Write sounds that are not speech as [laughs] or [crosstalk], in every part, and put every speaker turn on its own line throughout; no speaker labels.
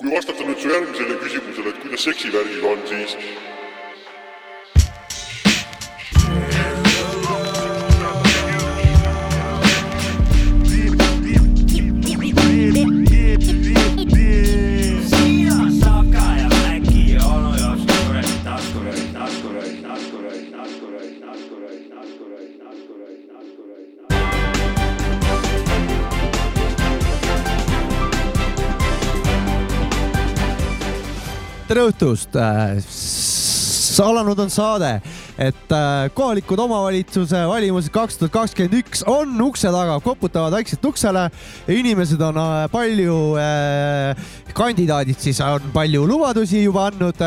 kui vastata nüüd su järgmisele küsimusele, et kuidas seksivärgiga on, siis
tere õhtust. alanud on saade, et äh, kohalikud omavalitsuse valimused kaks tuhat kakskümmend üks on ukse taga, koputavad vaikselt uksele. inimesed on äh, palju, äh, kandidaadid siis on palju lubadusi juba andnud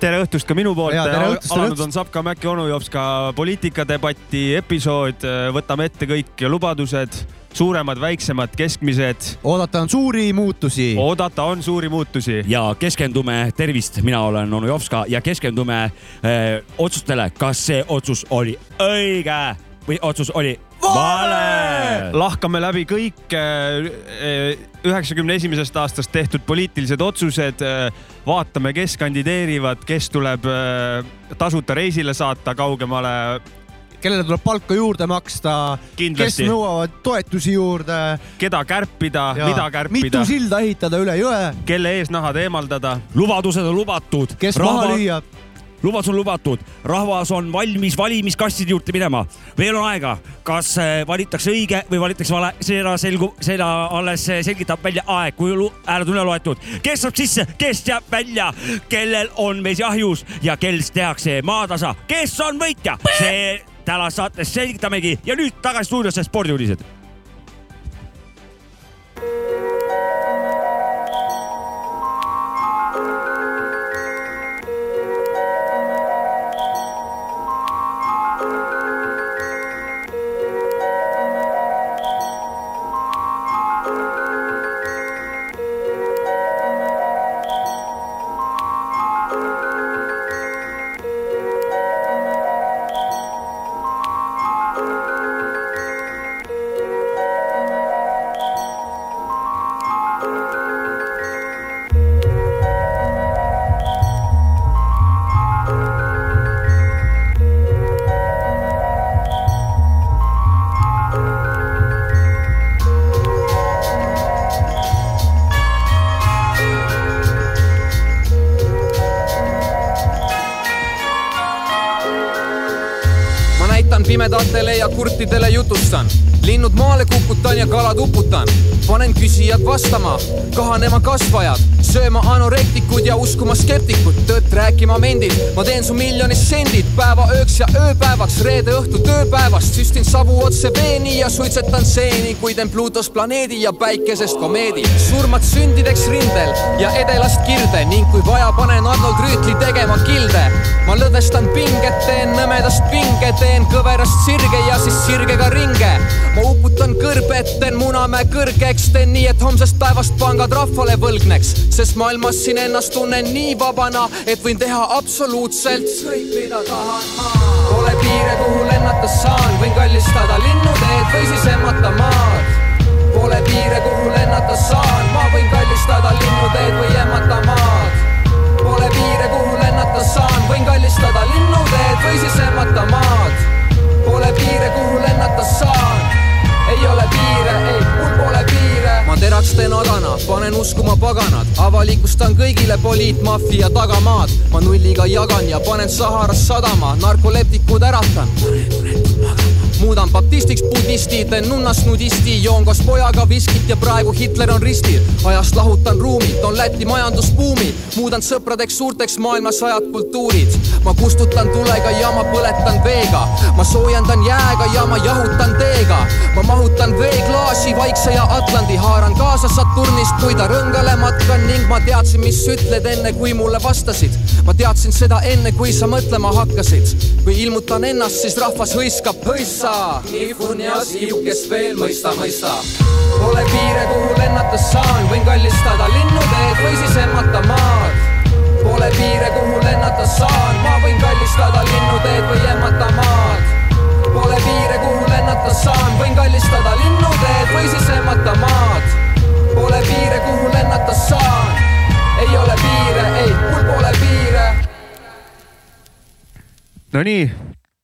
tere õhtust ka minu poolt. alanud on Sapka Mäkki onu Jopska poliitikadebati episood. võtame ette kõik lubadused suuremad, väiksemad, keskmised.
oodata on suuri muutusi.
oodata on suuri muutusi.
ja keskendume, tervist, mina olen onu Jovska ja keskendume öö, otsustele, kas see otsus oli õige või otsus oli vale.
lahkame läbi kõik üheksakümne esimesest aastast tehtud poliitilised otsused. vaatame, kes kandideerivad, kes tuleb tasuta reisile saata kaugemale
kellele tuleb palka juurde maksta, kes nõuavad toetusi juurde.
keda kärpida, mida kärpida.
mitu silda ehitada üle jõe.
kelle eesnahad eemaldada.
lubadused on lubatud.
kes Rahva... maha lüüa
lubadus on lubatud, rahvas on valmis valimiskastide juurde minema, veel on aega, kas äh, valitakse õige või valitakse vale, seda selgub, seda alles äh, selgitab välja aeg, kui hääled üle loetud. kes saab sisse, kes jääb välja, kellel on mees jahjus ja kel tehakse maatasa, kes on võitja, see täna saates selgitamegi ja nüüd tagasi stuudiosse spordiuudised
kurtidele jutustan. linnud maale kukutan ja kalad uputan. Panen küsijad vastama, kahanema kasvajad, sööma anorektikud ja uskuma skeptikud, tõtt rääkima mendid. ma teen su miljonist sendid päeva ööks ja ööpäevaks, reede õhtu tööpäevast süstin savu otse veeni ja suitsetan seeni, kui teen Pluutost planeedi ja päikesest komeedi. surmad sündideks rindel ja edelast kirde ning kui vaja, panen Arnold Rüütli tegema kilde. ma lõdvestan pinget, teen nõmedast pinge, teen kõverast sirge ja siis sirgega ringe. ma uputan kõrbet, teen Munamäe kõrgeks, teen nii, et homsest päevast pangad rahvale võlgneks, sest maailmas siin ennast tunnen nii vabana, et võin teha absoluutselt ükskõik mida tahan. Pole piire, kuhu lennata saan, võin kallistada linnuteed või siis emmata maad. Pole piire, kuhu lennata saan, ma võin kallistada linnuteed või emmata maad. Pole piire, kuhu lennata saan, võin kallistada linnuteed või siis emmata maad. Pole piire, kuhu lennata saan, ei ole piire, ei, mul pole piire. ma teraksten agana, panen uskuma paganad, avalikustan kõigile poliitmaffia tagamaad. ma nulliga jagan ja panen Saharas sadama, narkoleptikud äratan. muudan baptistiks budisti, teen nunnast nudisti, joon koos pojaga viskit ja praegu Hitler on ristil. ajast lahutan ruumi, toon Läti majandusbuumi, muudan sõpradeks suurteks maailma sajad kultuurid. Ma kustutan tulega ja ma põletan veega, ma soojendan jääga ja ma jahutan teega. ma mahutan veeklaasi Vaikse ja Atlandi, haaran kaasa Saturnist, kui ta rõngale matkan ning ma teadsin, mis ütled enne, kui mulle vastasid. ma teadsin seda enne, kui sa mõtlema hakkasid. kui ilmutan ennast, siis rahvas hõiskab hõissa nihvun ja siu, kes veel mõista, mõista. Pole piire, kuhu lennata saan, võin kallistada linnuteed või siis emmata maad. Pole piire, kuhu lennata saan, ma võin kallistada linnuteed või jämmata maad Pole piire, kuhu lennata saan, võin kallistada linnuteed või siis emmata maad. Pole piire, kuhu lennata saan, ei ole piire, ei, mul pole piire.
Nonii.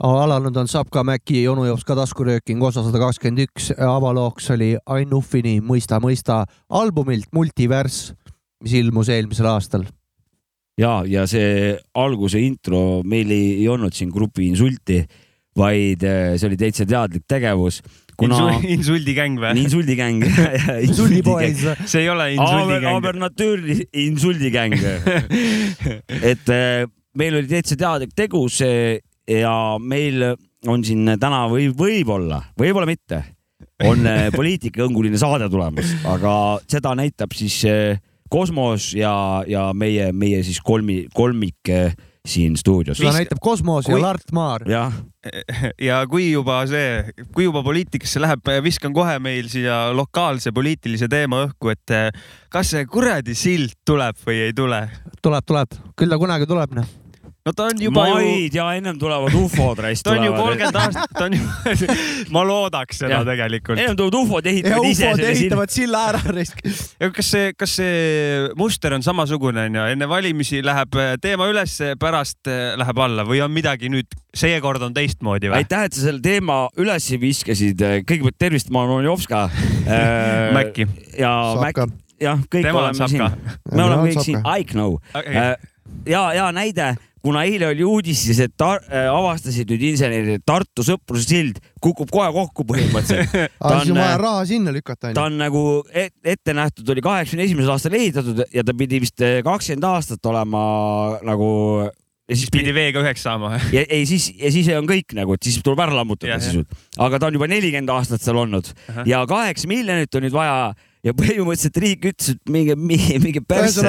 alanud on Sapka Mäki, Onu Jops ka taskurööking, osa sada kakskümmend üks, avalooks oli Ain Uffini Mõista, mõista albumilt Multiverss, mis ilmus eelmisel aastal
ja, ja see alguse intro meil ei, ei olnud siin grupi insulti, vaid äh, see oli täitsa teadlik tegevus, kuna
insuldikäng või? [laughs]
insuldikäng.
Insuldipoiss.
see ei ole
Aber,
insuldikäng.
aber natürlich insuldigang. et äh, meil oli täitsa teadlik tegus äh, ja meil on siin täna või võib-olla, võib-olla mitte, on poliitikahõnguline saade tulemas, aga seda näitab siis äh, Kosmos ja, ja meie, meie siis kolmi, kolmik äh, siin stuudios.
seda näitab Kosmos ja
Kui-
Lart Maar.
ja kui juba see, kui juba poliitikasse läheb, viskan kohe meil siia lokaalse poliitilise teema õhku, et eh, kas see kuradi sild tuleb või ei tule?
tuleb, tuleb, küll ta kunagi tuleb, noh.
No ta on juba ju,
maid ja ennem tulevad ufod raisk
ta on ju kolmkümmend aastat, ta on ju, [laughs] ma loodaks seda
Jah.
tegelikult.
ennem tulevad ufod,
ja
ehitavad ise
ufod ehitavad silla ära, risk.
ja kas see, kas see muster on samasugune onju, enne valimisi läheb teema üles, pärast läheb alla või on midagi nüüd, seekord on teistmoodi või?
aitäh, et sa selle teema üles viskasid. kõigepealt tervist, ma olen Oljovska [laughs] äh,.
Mäkki.
ja
Sapka.
Mäkk, jah, kõik
tema on
oleme siin me oleme kõik siin, I know.
Okay.
ja, ja näide, kuna eile oli uudis, siis et tar- äh, avastasid nüüd insenerid, et Tartu Sõpruse sild kukub kohe kokku põhimõtteliselt. [laughs]
aga siis on vaja
äh,
raha sinna lükata,
ta on nagu et, ette nähtud, oli kaheksakümne esimesel aastal ehitatud ja ta pidi vist äh, kakskümmend aastat olema nagu ja siis
pidi veega üheks saama.
ja ei siis ja siis on kõik nagu, et siis tuleb ära lammutada sisult. aga ta on juba nelikümmend aastat seal olnud
Ahah.
ja kaheksa miljonit on nüüd vaja ja põhimõtteliselt riik ütles, et minge, minge, persse,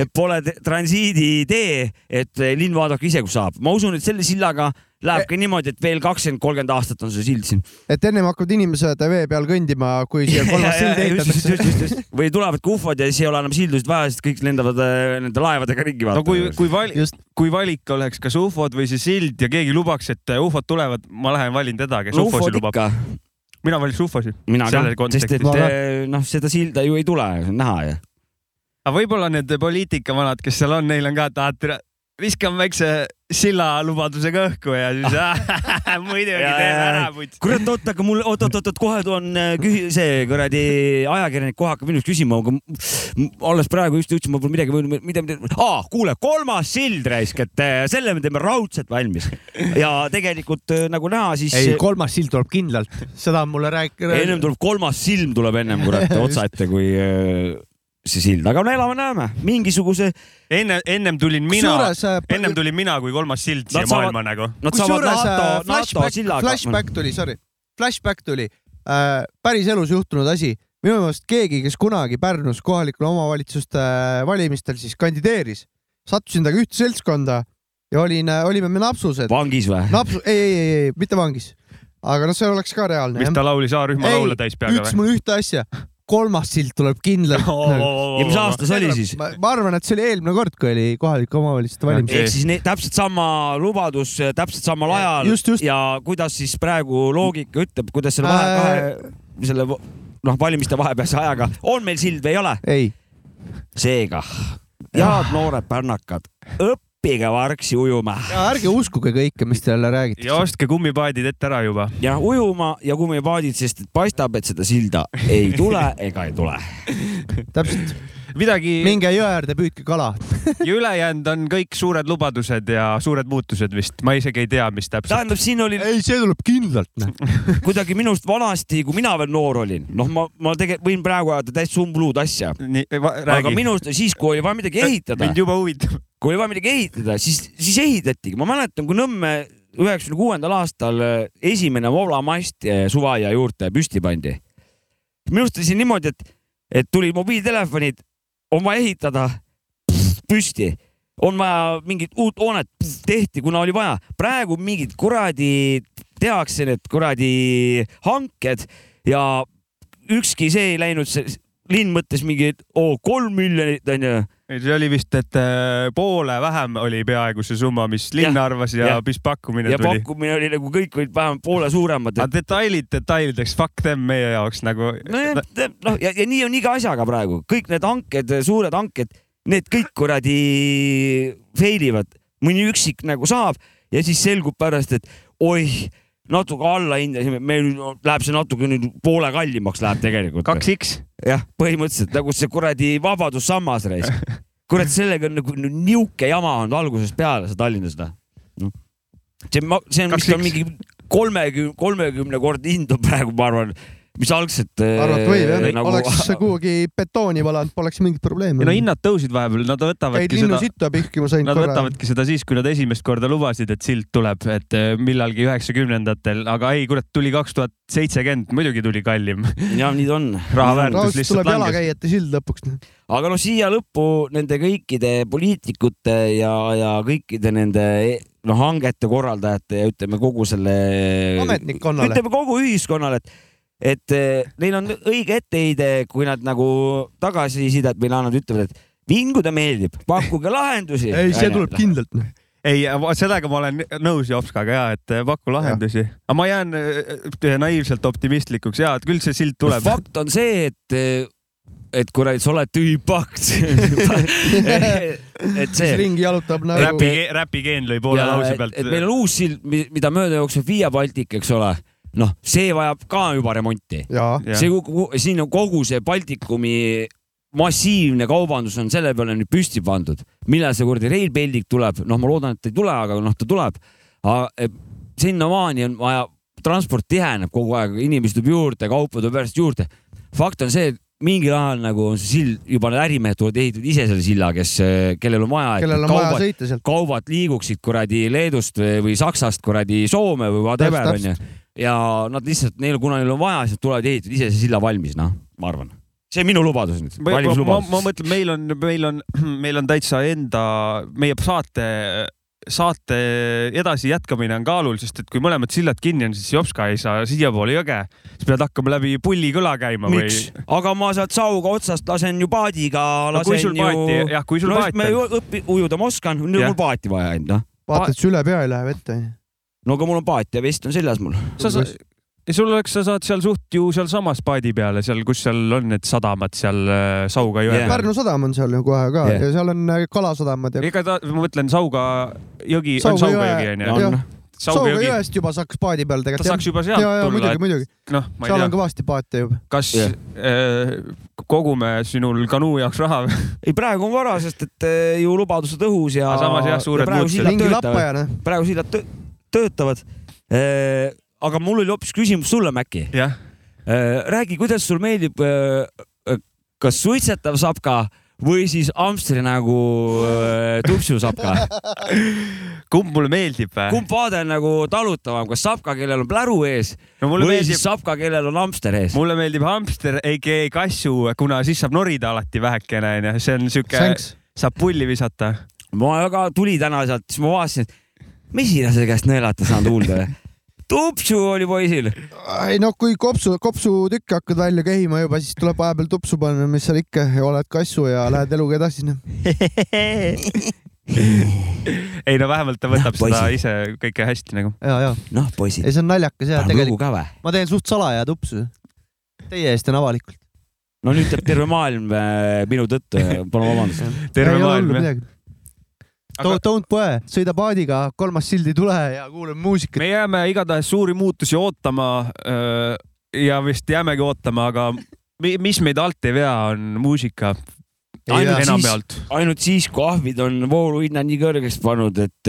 et pole te- transiiditee, et eh, linn vaadake ise, kus saab. ma usun, et selle sillaga läheb ka niimoodi, et veel kakskümmend, kolmkümmend aastat on see sild siin.
et ennem hakkavad inimesed vee peal kõndima, kui siia [laughs] kolmas sild ehitatakse.
või tulevad kufod ja siis ei ole enam sildusid vaja, sest kõik lendavad eh, nende laevadega ringi
no kui,
vaatama.
kui vali-
Just.,
kui valik oleks, kas ufod või see sild ja keegi lubaks, et ufod tulevad, ma lähen valin teda, kes
no
ufosid lubab. Mina valiks ufosid.
mina ka sest et noh, seda silda ju ei tule, see on näha ju.
aga võib-olla need poliitikavanad, kes seal on, neil on ka, et viskame väikse silla lubadusega õhku ja siis [laughs] muidugi
Ja,
teeme ära
ja..
kurat,
oot, aga mul, oot, oot, oot, kohe tulen äh, küsi-, see kuradi ajakirjanik kohe hakkab minust küsima, aga alles praegu just jõudsin, ma pole midagi, mida, mida, aa, kuule, kolmas sild raisk, et äh, selle me teeme raudselt valmis. ja tegelikult äh, nagu näha, siis
ei, kolmas sild tuleb kindlalt, seda on mulle rääkinud.
ennem tuleb kolmas silm tuleb ennem kurat otsa ette, kui äh, see sild, aga no elame-näeme, mingisuguse,
enne, ennem tulin mina,
äh,
ennem tulin mina kui kolmas sild
Nad
siia
saavad-
maailma nagu.
kusjuures
NATO,
äh, flashback, flashback tuli, sorry, flashback tuli äh,, päris elus juhtunud asi. minu meelest keegi, kes kunagi Pärnus kohalikul omavalitsuste äh, valimistel siis kandideeris, sattusin temaga ühte seltskonda ja olin, olime me napsused.
vangis või?
napsu, ei, ei, ei, ei, mitte vangis. aga noh, see oleks ka reaalne
mis ta laulis A-rühma laule täis peaga
ütles mulle ühte asja, kolmas sild tuleb kindlalt.
ja mis aastas oli siis?
ma, arvan, et see oli eelmine kord, kui oli kohalike omavalitsuste valimised.
ehk siis ne, täpselt sama lubadus täpselt samal ajal
Just, just.
ja kuidas siis praegu loogika ütleb, kuidas selle vahe,
Äh.
kahe, selle noh, valimiste vahepealse ajaga on meil sild või ei ole?
ei,
seega, head noored pärnakad, õppige vargsi ujuma
ärge uskuge kõike, mis teile
ja
räägitakse.
ostke kummipaadid ette ära juba.
ja ujuma ja kummipaadid, sest et paistab, et seda silda ei tule ega ei tule.
täpselt,
midagi
minge jõe äärde, püüdke kala. [laughs]
ja ülejäänud on kõik suured lubadused ja suured muutused vist, ma isegi ei tea, mis täpselt.
tähendab, siin oli
ei, see tuleb kindlalt. [laughs]
kuidagi minust vanasti, kui mina veel noor olin, noh, ma, ma tegelikult võin praegu ajada täitsa umbluud asja, aga
räägi.
minust siis, kui oli vaja midagi ehitada
mind, juba huvitab.
kui oli vaja midagi ehitada, siis, siis ehitatigi, ma mäletan, kui Nõmme üheksakümne kuuendal aastal äh, esimene voolamast äh, suveaia juurde püsti pandi. minu arust oli see niimoodi, et, et tuli mobiiltelefonid, on vaja ehitada püsti, on vaja mingit uut hoonet, tehti, kuna oli vaja. praegu mingid kuradi, tehakse need kuradi hanked ja ükski see ei läinud, linn mõtles mingi, oo kolm miljonit onju
see oli vist, et äh, poole vähem oli peaaegu see summa, mis linn
Jah,
arvas ja,
jah.
mis pakkumine
ja
tuli.
pakkumine oli nagu kõik olid vähemalt poole suuremad.
aga detailid detailideks, fuck them meie jaoks nagu.
nojah, noh ja, ja nii on iga asjaga praegu, kõik need hanked, suured hanked, need kõik kuradi fail ivad, mõni üksik nagu saab ja siis selgub pärast, et oih, natuke alla hindasime, meil läheb see natuke nüüd poole kallimaks läheb tegelikult.
kaks X.
jah, põhimõtteliselt nagu see kuradi vabadussammas reis. kurat, sellega on nagu niuke jama olnud algusest peale see Tallinnas noh. see, see on vist on mingi kolmekümne, kolmekümne kord hind on praegu, ma arvan, mis algselt.
arvata võib jah,
nagu,
oleks kuhugi betooni valanud, poleks mingit probleemi
ja no. hinnad tõusid vahepeal, nad
käid
võtavadki
linnu
seda,
sitta pihkima sain
nad
korra.
võtavadki seda siis, kui nad esimest korda lubasid, et silt tuleb, et eh, millalgi üheksakümnendatel, aga ei, kurat, tuli kaks tuhat seitsekümmend, muidugi tuli kallim.
ja nii ta on.
raha väärtus lihtsalt
tuleb
langes.
jalakäijate sild lõpuks.
aga no siia lõppu nende kõikide poliitikute ja, ja kõikide nende noh, hangete korraldajate ja ütleme kogu selle.
ametnikkonnale.
ütleme kogu ühiskonnale, et, et eh, neil on õige etteheide, kui nad nagu tagasisidet meile annavad, ütlevad, et vinguda meeldib, pakkuge lahendusi.
ei, see tuleb kindlalt. noh.
ei, sellega ma olen nõus Jopskaga ja, et eh, paku lahendusi. aga ma jään eh, naiivselt optimistlikuks ja, et küll see silt tuleb.
fakt on see, et, et kuradi, sa oled tühi pakt. [laughs] et see.
ringi jalutab nagu.
räpi, räpigeen lõi poole lause pealt
et meil on uus sild, mida mööda jookseb Via Baltic, eks ole. noh, see vajab ka juba remonti. see, siin on kogu see Baltikumi massiivne kaubandus on selle peale nüüd püsti pandud. millal see kuradi Rail Baltic tuleb, noh, ma loodan, et ei tule, aga noh, ta tuleb. sinnamaani on vaja, transport tiheneb kogu aeg, inimesi tuleb juurde, kaupa tuleb järjest juurde. fakt on see, et mingil ajal nagu on see sild juba need ärimehed tulevad ehitavad ise selle silla, kes, kellel on vaja,
sõita sealt.
kaubad liiguksid kuradi Leedust või või Saksast kuradi Soome või whatever onju. Ja nad lihtsalt neil, kuna neil on vaja, siis nad tulevad ja ehitavad ise see silla valmis, noh, ma arvan. see on minu lubadus nüüd, valimislubadus
ma. mõtlen, meil on, meil on, [clears throat] meil on täitsa enda, meie saate, saate edasi jätkamine on kaalul, sest et kui mõlemad sillad kinni on, siis Jopska ei saa siiapoole jõge, siis pead hakkama läbi Pulli kõla käima või
aga ma sealt Sauga otsast lasen ju paadiga,
no kui
lasen
sul paati,
ju.
jah, kui sul
no
paati
me
on.
õpi-, ujuda ma oskan, nüüd on mul paati vaja ainult, noh.
vaata, et see üle pea ei lähe vette.
No aga mul on paat ja vest on seljas mul.
sa sa-, sul oleks, sa saad seal suht ju sealsamas paadi peale, seal, kus seal on need sadamad seal äh, Sauga jõe peal.
Pärnu sadam on seal ju kohe ka
Jah.
ja seal on äh, kalasadamad ja
ega ta, ma mõtlen Sauga jõgi, on
Sauga
jõgi
Ja
onju.
on.
Sauga
Sauga
jõgi,
jõest juba saaks paadi peal
ta
tegelikult.
saaks juba sealt
ja, ja
tulla
muidugi,, muidugi.
ei
seal on
tea,
kõvasti paate juba.
kas
Jah.
äh, kogume sinul kanuu jaoks raha või?
ei, praegu on vara, sest et eh, ju lubadused õhus ja.
Samas jah, suured
praegu
muutused.
sillad töötavad, töötavad. aga mul oli hoopis küsimus sulle, Mäkki.
jah,
räägi, kuidas sul meeldib, kas suitsetav sapka või siis Amsteri nagu äh, tupsusapka? [laughs]
kumb mulle meeldib või?
kumb vaade on nagu talutavam, kas sapka, kellel on pläru ees
no mulle
või
meeldib
siis, sapka, kellel on Amster ees?
mulle meeldib hamster, AKA kassu, kuna siis saab norida alati vähekene onju, see on siuke, saab pulli visata.
ma väga tuli täna sealt, siis ma vaatasin, et mesilase käest nõelata saan kuulda või? tupsu oli poisil.
ei no kui kopsu, kopsutükke hakkad välja käima juba, siis tuleb vahepeal tupsu panna, mis seal ikka, oled kassu ja lähed eluga edasi. noh. [laughs]
ei no vähemalt ta võtab
Noh,
seda ise kõike hästi nagu.
ja, ja,
noh, poisid
ei, see on naljakas ja tegelikult ma teen suht salaja tupsu. Teie eest teen avalikult.
no nüüd teeb terve maailm äh, minu tõttu, palun vabandust.
terve maailm jah. Aga-
Don't poe, sõida paadiga, kolmas sild ei tule ja kuulame muusikat.
me jääme igatahes suuri muutusi ootama ja vist jäämegi ootama, aga mi- mis meid alt ei vea, on muusika
Ainult siis- ainult siis, kui ahvid on vooluhinna nii kõrgeks pannud, et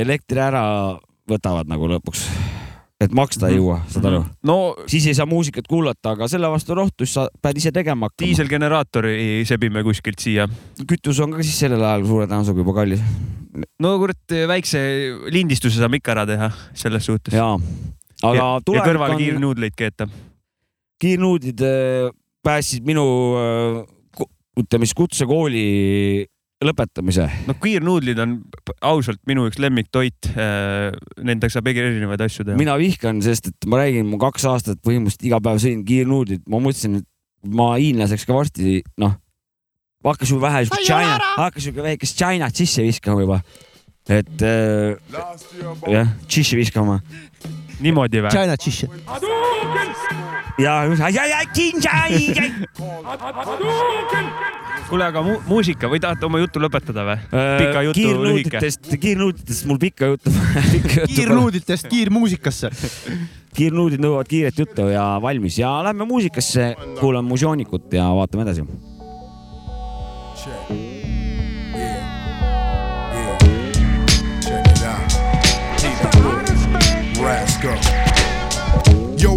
elektri ära võtavad nagu lõpuks. Et maksta ei jõua, saad aru?
no
siis ei saa muusikat kuulata, aga selle vastu rohtus sa pead ise tegema hakkama.
diiselgeneraatori sebime kuskilt siia.
kütus on ka siis sellel ajal suure tõenäosusega juba kallis.
no kurat, väikse lindistuse saame ikka ära teha selles suhtes.
jaa, aga
ja,
tulevik on,
kiirnuudleid keeta.
kiirnuudid äh, päästsid minu äh, ütleme siis kutsekooli lõpetamise.
no kiirnuudlid on ausalt minu üks lemmiktoit. Nendega saab eri- erinevaid asju teha.
mina vihkan, sest et ma räägin, ma kaks aastat põhimõtteliselt iga päev sõin kiirnuudlit, ma mõtlesin, et ma hiinlaseks ka varsti, noh, hakkas juba vähe siukest China, hakkas siuke väikest Chinat sisse viskama juba. et äh, jah, sisse viskama.
Niimoodi või?
China Chish.
Ja, ja, ja, ja,
kuule, aga mu muusika või tahate oma juttu lõpetada või? pika jutu lühike.
kiirnuuditest, kiirnuuditest mul pikka juttu. [laughs]
kiirnuuditest kiirmuusikasse.
kiirnuudid nõuavad kiiret juttu ja valmis ja lähme muusikasse, kuulame Mužoonikut ja vaatame edasi.
Check. go.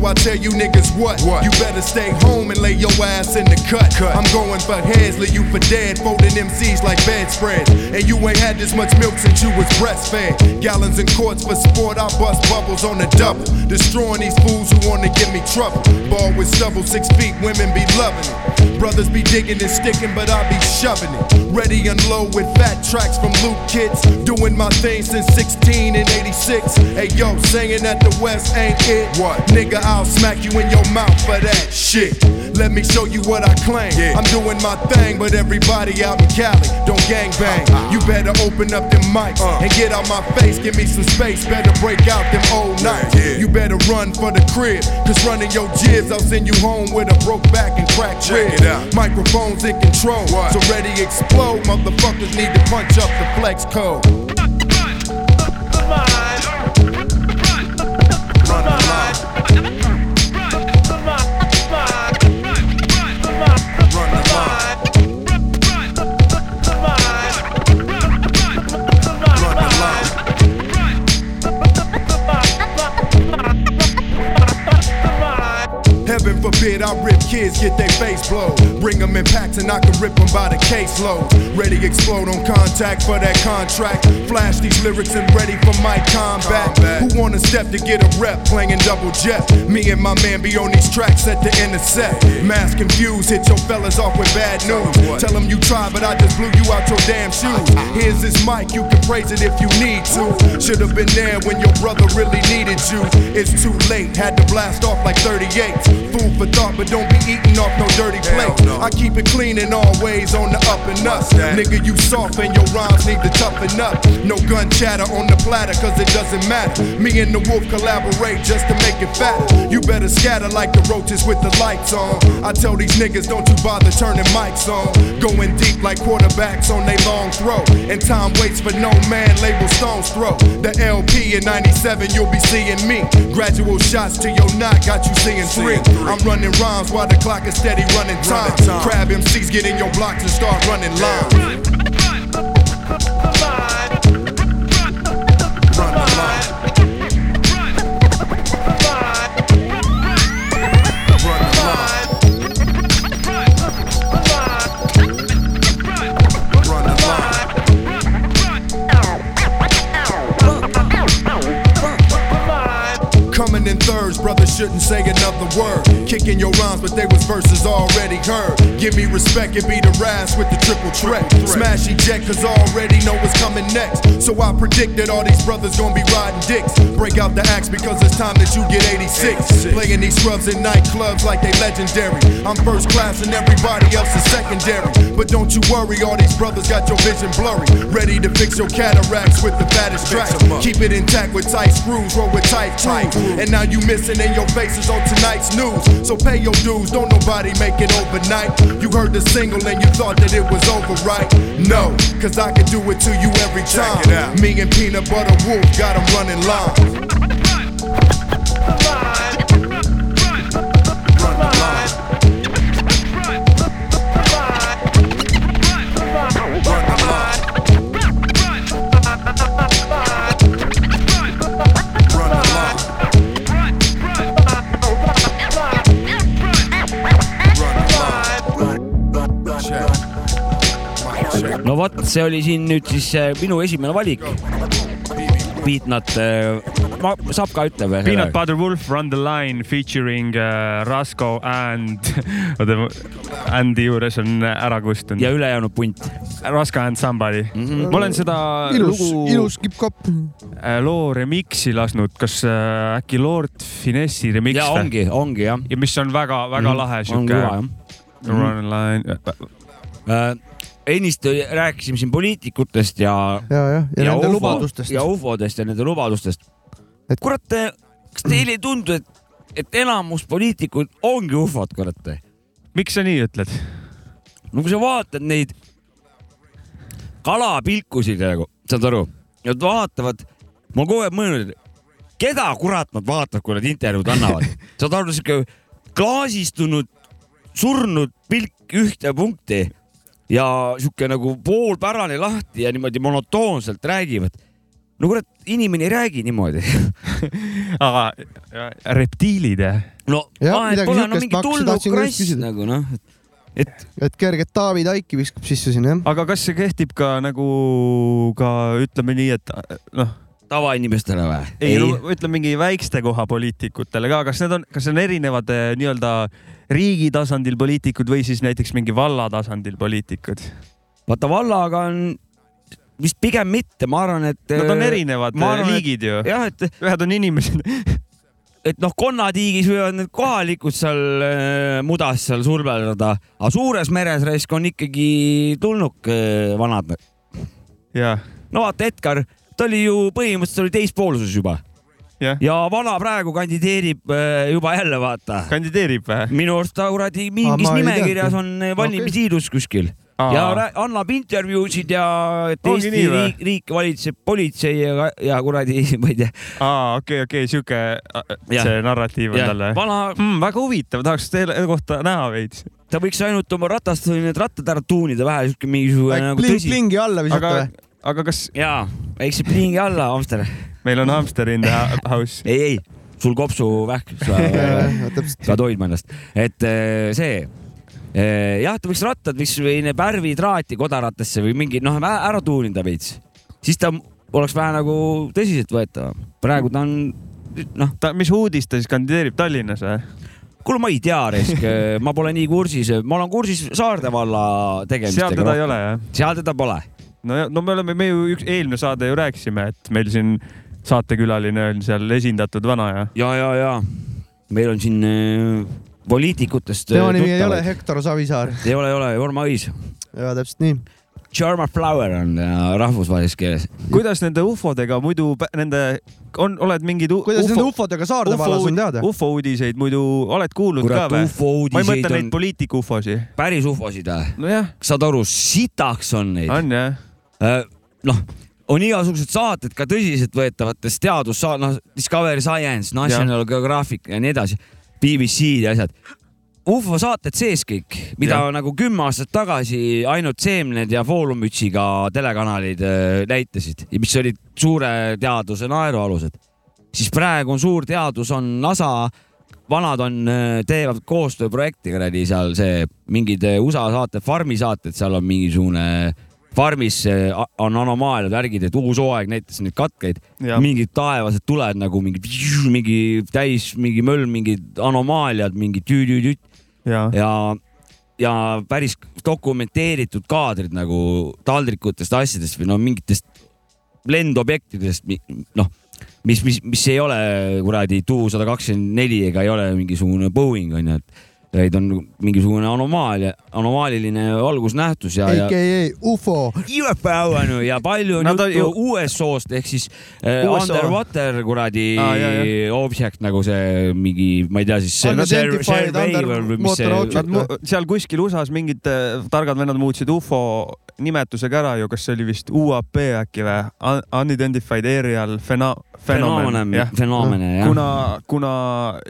I tell you niggas what? What? You better stay home and lay your ass in the cut. cut. I'm going for heads, leave you for dead, folding MCs like bedspreads. And you ain't had this much milk since you was breastfed. Gallons and quarts for sport, I bust bubbles on the double. Destroying these fools who wanna give me trouble. Ball with stubble, six feet, women be loving it. Brothers be digging and sticking, but I be shoving it. Ready and low with fat tracks from Luke Kids. Doing my thing since 16 and 86. Hey yo, saying that the West ain't it. What? Nigga, I'll smack you in your mouth for that shit. Let me show you what I claim. I'm doing my thing, but everybody out in Cali don't gang bang. You better open up them mics and get out my face. Give me some space. Better break out them old nights. You better run for the crib, cause running your jibs, I'll send you home with a broke back and cracked ribs. Microphones in control, so ready explode. Motherfuckers need to punch up the flex code. Run the line. Run kids, get their face blown. Bring them in packs and I can rip them by the caseload. Ready to explode on contact for that contract. Flash these lyrics and ready for my combat. Who wanna step to get a rep playing double jet? Me and my man be on these tracks at the intercept. Mass confused, hit your fellas off with bad news. Tell them you tried, but I just blew you out your damn shoes. Here's this mic, you can praise it if you need to. Should've been there when your brother really needed you. It's too late, had to blast off like 38. Food for thought, but don't be eating off no dirty plate. I keep it clean and always on the up and up. Nigga, you soft and your rhymes need to toughen up. No gun chatter on the platter, cause it doesn't matter. Me and the wolf collaborate just to make it fatter. You better scatter like the roaches with the lights on. I tell these niggas, don't you bother turning mics on. Going deep like quarterbacks on they long throw. And time waits for no man, label Stone's throw. The LP in 97, you'll be seeing me. Gradual shots to your knot, got you seeing three. I'm running rhymes while the clock is steady running time. Crab MCs get in your blocks and start running lines. Run. Run. Run. Coming in thirds, brothers shouldn't say another word. Kicking your rhymes, but they was verses already heard. Give me respect, it be the ras with the triple threat. Smash eject, cause I already know what's coming next. So I predict that all these brothers gonna be riding dicks. Break out the axe because it's time that you get 86. Playing these scrubs in nightclubs like they legendary. I'm first class and everybody else is secondary. But don't you worry, all these brothers got your vision blurry. Ready to fix your cataracts with the fattest tracks. Keep it intact with tight screws, roll with tight tight. And now you missing in your faces on tonight's news. So pay your dues, don't nobody make it overnight. You heard the single and you thought that it was over, right? No, cause I can do it to you every time. Me and Peanut Butter Wolf got 'em running lines.
vot, see oli siin nüüd siis äh, minu esimene valik. Beatnut, saab ka ütle või?
Peanut Butter Wolf Run the Line featuring uh, Rasko and, [laughs] oota, Andy juures on ära kustunud
ja. ülejäänud punt.
Rasko and Somebody mm. -hmm. ma olen seda
ilus,
lugu
ilus kipp-kopp.
äh, loo remix'i lasknud, kas äh, äkki Lord Finesse'i remix
ja ongi, ongi jah.
ja mis on väga-väga lahe
on
siuke
kõva jah.
Run the Line.
Äh, ennist rääkisime siin poliitikutest ja,
ja, jah, ja nende
UFO
lubadustest
ja. ufodest ja nende lubadustest
Et-.
kurat, kas teile ei tundu, et et enamus poliitikud ongi ufod, kurat.
miks sa nii ütled?
no kui sa vaatad neid kalapilkusid nagu, saad aru, nad vaatavad, ma kogu aeg mõelnud, keda kurat nad vaatavad, kui nad intervjuud annavad. [laughs] saad aru, sihuke klaasistunud, surnud pilk ühte punkti ja sihuke nagu poolpärane lahti ja niimoodi monotoonselt räägivad. no kurat, inimene ei räägi niimoodi. [laughs]
aga reptiilid jah?
no vahet
midagi
pole, no mingi
ma hakkasin-
tulnuk
tahtsin ka just
rass
küsida.
nagu noh, et
et kerget Taavi Taiki viskab sisse sinna jah.
aga kas see kehtib ka nagu ka ütleme nii, et noh,
tavainimestele või?
ei no ütleme mingi väikeste koha poliitikutele ka, kas need on, kas on erinevad eh, nii-öelda riigi tasandil poliitikud või siis näiteks mingi valla tasandil poliitikud?
vaata vallaga on vist pigem mitte, ma arvan, et.
Nad on erinevad
ma arvan,
liigid ju.
jah, et,
ühed on inimesed. [laughs]
et noh, konnatiigis võivad need kohalikud seal äh, mudas seal surveldada, aga suures meres raisk on ikkagi tulnuk äh, vanad. no vaata, Edgar, ta oli ju põhimõtteliselt oli teispoolsus juba
jah.
ja vana praegu kandideerib äh, juba jälle, vaata.
kandideerib või?
minu arust ta kuradi
Aa,
mingis
ei
nimekirjas on valimisliidus kuskil ja rää- annab intervjuusid ja et
Ongi
Eesti
nii
riik, riik valitseb politsei ja, ja kuradi, [laughs] ma ei tea.
aa, okei, okei, sihuke
Jah.
see narratiiv on tal või?
vana,
Hmm, väga huvitav, tahaks teile kohta näha veits.
ta võiks ainult oma ratast või need rattad ära tuunida vähe, siuke mingisugune nagu
Bling,
tõsi.
blingi alla visata või?,
aga kas
jaa, väikse plingi alla, Amster.
meil on hamster in the house?
ei, ei, sul kopsuvähk, sa [laughs]
täpselt.
pead hoidma ennast, et eh, see eh, jah, ta võiks rattad, võiks või need värvitraati kodarattasse või mingi noh, ära tuunida veits, siis ta oleks vähe nagu tõsiseltvõetav. praegu ta on noh,
ta, mis uudis ta siis kandideerib Tallinnas või?
kuule, ma ei tea, Resk, [laughs] ma pole nii kursis, ma olen kursis Saarde valla tegemistega.
seal teda ei ole jah?
seal teda pole.
No ja, no me oleme, me ju üks eelmine saade ju rääkisime, et meil siin saatekülaline on seal esindatud vana ja.
ja, ja, ja meil on siin äh, poliitikutest.
tema nimi ei ole Hektor Savisaar.
ei ole, ei ole, Jorma Õis.
ja täpselt nii.
Charma Flower on äh, rahvusvahelises keeles.
kuidas nende ufodega muidu nende on, oled mingeid u-
kuidas nende
ufo,
ufodega Saarde vallas on teada?
ufo uudiseid muidu oled kuulnud
kurat,
ka või?
ufo
ma ei mõtle neid
on
poliitika ufosid.
päris ufosid või?
nojah,
saad aru, sitaks on neid.
on jah.
noh, on igasugused saated ka tõsiseltvõetavatest teadus, noh, Discovery Science, National Geographic ja nii edasi, BBC ja asjad. ufo saated sees kõik, mida ja. nagu kümme aastat tagasi ainult seemned ja foolumütsiga telekanalid äh, näitasid, mis olid suure teaduse naerualused, siis praegu on suur teadus, on NASA, vanad on, teevad koostööprojekti kuradi seal see mingid äh, USA saated, Farmi saated, seal on mingisugune farmis on anomaaliad, värgid, et uus hooaeg näitas neid katkeid, mingid taevased tuled nagu mingi, mingi täis, mingi möll, mingid anomaaliad, mingi tüütüütüüt
ja,
ja, ja päris dokumenteeritud kaadrid nagu taldrikutest, asjadest või no mingitest lendobjektidest, noh, mis, mis, mis ei ole kuradi Tu sada kakskümmend neli ega ei ole mingisugune Boeing onju, et vaid on mingisugune anomaalia, anomaaliline valgusnähtus ja, ja
AKA ufo.
UFO on ju ja palju on juttu
ju-
USO-st ehk siis äh,
USO.
underwater kuradi
Aa, jah,
object nagu see mingi, ma ei tea siis.
Seal kuskil USA-s mingid äh, targad vennad muutsid ufo nimetusega ära ju, kas see oli vist UAP äkki või Un- Unidentified Aerial Pheno- Phenomenon,
fenomen
jah.,
fenomen jah.
kuna, kuna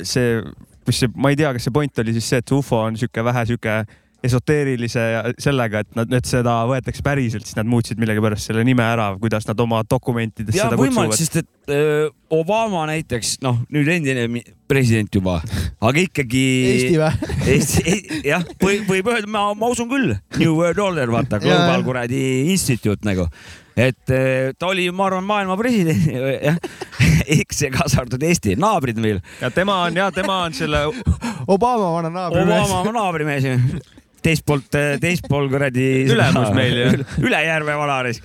see, mis see, ma ei tea, kas see point oli siis see, et see ufo on sihuke vähe sihuke esoteerilise ja sellega, et nad, et seda võetakse päriselt, siis nad muutsid millegipärast selle nime ära, kuidas nad oma dokumentides
ja
seda
võimalik,
kutsuvad.
sest et öö, Obama näiteks, noh, nüüd endine president juba, aga ikkagi.
Eesti või?
Eesti, jah, võib, võib öelda, ma, ma usun küll, New World Order, vaata, Global kuradi instituut nagu, et öö, ta oli, ma arvan, maailma president, [laughs] jah, eks kaasa arvatud Eesti naabrid meil,
ja tema on ja tema on selle,
Obama vana naabrimees.
Obama naabrimees ju, teist poolt, teist pool kuradi.
Ülemus meil ju. [laughs]
üle järve valaris.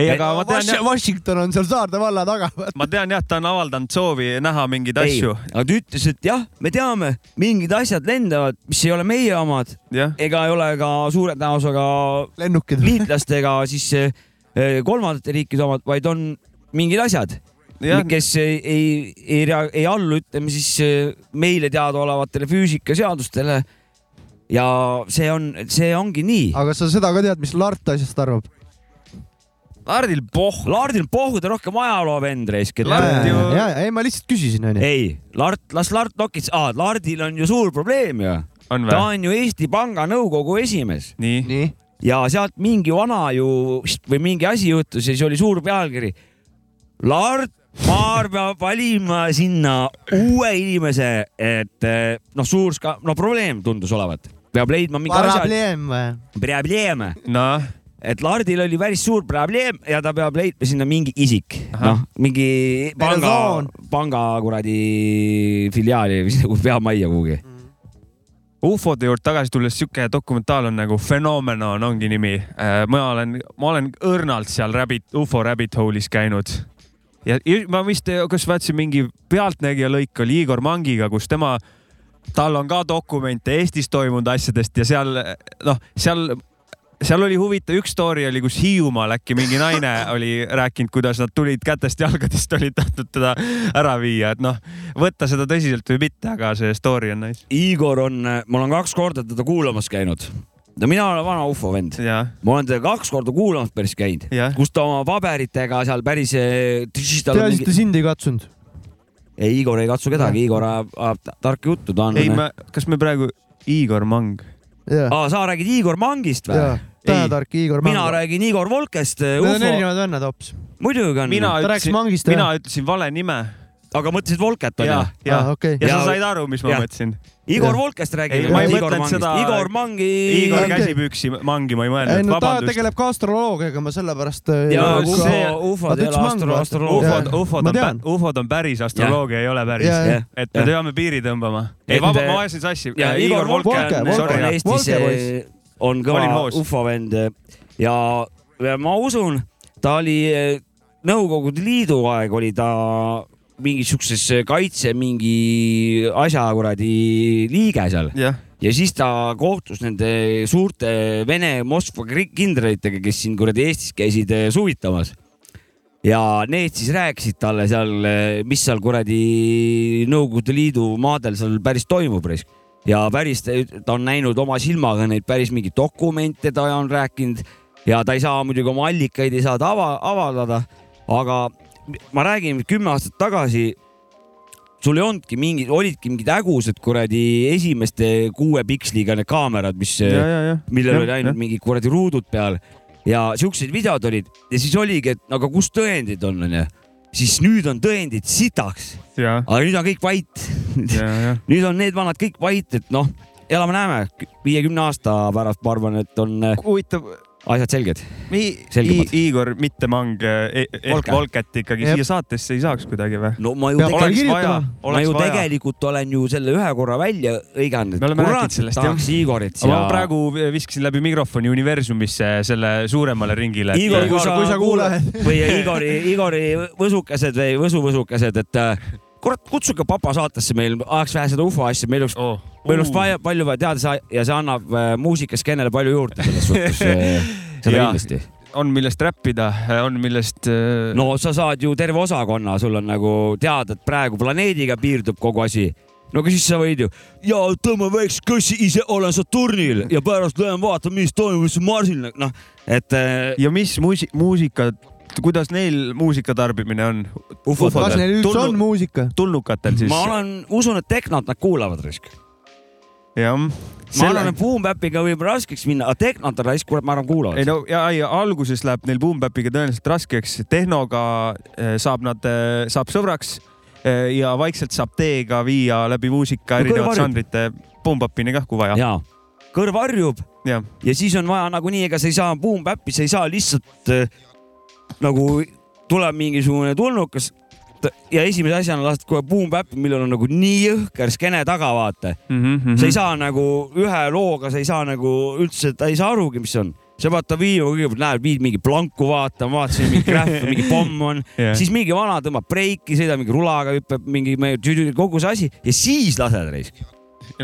ei, aga ma tean,
Washington on seal Saarde valla taga.
ma tean jah, ta on avaldanud soovi näha mingeid asju.
aga ta ütles, et jah, me teame, mingid asjad lendavad, mis ei ole meie omad
jah,
ega ei ole ka suure tõenäosusega
lennukid.
liitlastega siis kolmandate riikide omad, vaid on mingid asjad, kes ei, ei, ei, ei allu, ütleme siis eh, meile teadaolevatele füüsikaseadustele. ja see on, see ongi nii.
aga sa seda ka tead, mis Lart asjast arvab?
Lardil pohh.
Lardil pohhu ta rohkem ajaloo vend reisk.
Lart ju-
ja, ei ma lihtsalt küsisin onju.
ei, Lart, las Lart nokits ah,, Lardil on ju suur probleem ju.
on
ta on ju Eesti Panga Nõukogu esimees
nii.
nii,
ja sealt mingi vana ju või mingi asi juhtus ja siis oli suur pealkiri. Lart Maar peab valima sinna uue inimese, et eh, noh, suur ska-, no probleem tundus olevat, peab leidma mingi asja,
probleem
noh,
et Lardil oli päris suur probleem ja ta peab leidma sinna mingi isik, noh, mingi panga panga kuradi filiaali või [laughs] nagu peamajja kuhugi.
Ufode juurde tagasi tulles sihuke dokumentaal on nagu Phenomenon ongi nimi. ma olen, ma olen õrnalt seal rabbit, ufo rabbit hole'is käinud. ja ma vist, kas vaatasin mingi Pealtnägija lõik oli Igor Mangiga, kus tema, tal on ka dokumente Eestis toimunud asjadest ja seal noh, seal seal oli huvitav, üks story oli, kus Hiiumaal äkki mingi naine [laughs] oli rääkinud, kuidas nad tulid kätest-jalgadest, olid tahtnud teda ära viia, et noh, võtta seda tõsiselt või mitte, aga see story on nice.
Igor on, ma olen kaks korda teda kuulamas käinud. no mina olen vana ufo vend,
ja,
ma olen teda kaks korda kuulamas päris käinud, kus ta oma paberitega seal päris.
peaasi, et ta sind ei katsunud.
ei, Igor ei katsu kedagi, Igor ajab, tarka juttu, ta on.
ei, me, kas me praegu Igor Mang?
aa, sa räägid Igor Mangist või?,
tähetark Igor
mina
Mang.
räägin Igor Volkest,
Need on
ufo,
erinevad vennad hoopis.
muidugi on,
mina
Ta rääkis
ütlesin,
Mangist,
mina ütlesin vale nime.
aga mõtlesid Volket onju
ja, ja
aa, okei.
ja sa
Ja-
said aru, mis ma
jah.
mõtlesin?
Igor. Volkest
Ei,
räägime.
ma ei
Igor
mõtelnud seda-
Igor Mangi.
Igor
Okei.
käsipüksi Mangi ma ei
ei
mõelnud,
no ta
vabandust.
tegeleb ka astroloogiaga, ma sellepärast.
ja
No
ufo
see-,
ufod
ta
ei ole astro-,
vaata.
astroloogia.
ufod, ufod ufod on päris, astroloogia ei ole päris et me peame piiri tõmbama. Ei, vaba, ma ajasin sassi.
ja Igor Volke on Eestis eh. On kõva
hoos.
ufo vend ja, ja ma usun, ta oli eh, Nõukogude Liidu aeg oli ta mingi siukses kaitse mingi asja kuradi liige seal
jah,
ja siis ta kohtus nende suurte Vene Moskva kindralitega, kes siin kuradi Eestis käisid eh, suvitamas. ja need siis rääkisid talle seal, mis seal kuradi Nõukogude Liidu maadel seal päris toimub. Ja päris ta on näinud oma silmaga neid päris mingeid dokumente, ta on rääkinud. Ja ta ei saa muidugi oma allikaid ei saa ta ava, avaldada, aga ma räägin, kümme aastat tagasi sul ei olnudki mingid, olidki mingid hägusad kuradi esimeste kuue piksliga need kaamerad, mis, millel oli ainult mingid kuradi ruudud peal. Ja siuksed videod olid. Ja siis oligi, et aga kus tõendid on, onju. siis nüüd on tõendid sitaks,
ja,
aga nüüd on kõik vait.
ja, ja.
nüüd on need vanad kõik vait, et noh, elame-näeme, viiekümne aasta pärast ma arvan, et on äh,
huvitav,
asjad selged.
I-. Igor, mitte Mang, ehk
Volke.
Volket ikkagi
Jep.
siia saatesse ei saaks kuidagi või?
no ma ju tegelikult,
vaja
ma ju
vaja.
tegelikult olen ju selle ühe korra välja hõiganud,
Me oleme rääkinud sellest,
kurat tahaks Igorit
aga ma praegu viskasin läbi mikrofoni universumisse selle suuremale ringile.
Igor, kui sa,
kui sa
kuulad
kuuled.
või Igori, Igori võsukesed või võsuvõsukesed, et äh, kurat, kutsuge papa saatesse meil, ajaks vähe seda ufo asja, meil oleks,
oh..
meil oleks palju, palju vaja teada ja see annab äh, muusikaskeenele palju juurde selles suhtes [laughs] seda kindlasti.
on millest räppida, on millest äh,
no sa saad ju terve osakonna, sul on nagu teada, et praegu planeediga piirdub kogu asi no aga siis sa võid ju, ja tõmba väikse kõssi, ise olen Saturnil ja pärast lähen vaatan, mis toimub, mis Marsil, noh, et äh,
ja mis muusi-, muusika, kuidas neil muusika tarbimine on?
kas neil üldse on muusika?
tulnukatel siis?
ma olen, usun, et Tehnot nad kuulavad risk.
jah.
ma arvan, et Boom Bapiga võib raskeks minna, aga Tehnot on raisk, kurat, ma arvan,
ei
kuulavad.
no ja, ja alguses läheb neil Boom Bapiga tõenäoliselt raskeks, tehnoga eh, saab nad, saab sõbraks eh, ja vaikselt saab teega viia läbi muusika
No
erinevate žanrite Boom Bapini kah, kui vaja.
ja kõrv harjub
jah,
ja siis on vaja nagunii, ega sa ei saa Boom Bapi, sa ei saa lihtsalt äh, nagu tuleb mingisugune tulnukas ja esimese asjana lased kohe Boom Bapi, millel on nagu nii jõhker skeene taga, vaata.
mm. -hmm.
sa ei saa nagu ühe looga, sa ei saa nagu üldse, ta ei saa arugi, mis on. sa pead ta viima, kõigepealt näed, viid mingi planku vaatama, vaatasin mingi krähv, mingi pomm on [laughs]
yeah..
siis mingi vana tõmbab breiki, sõidab mingi rulaga, hüppab mingi kogu see asi ja siis lased raisk.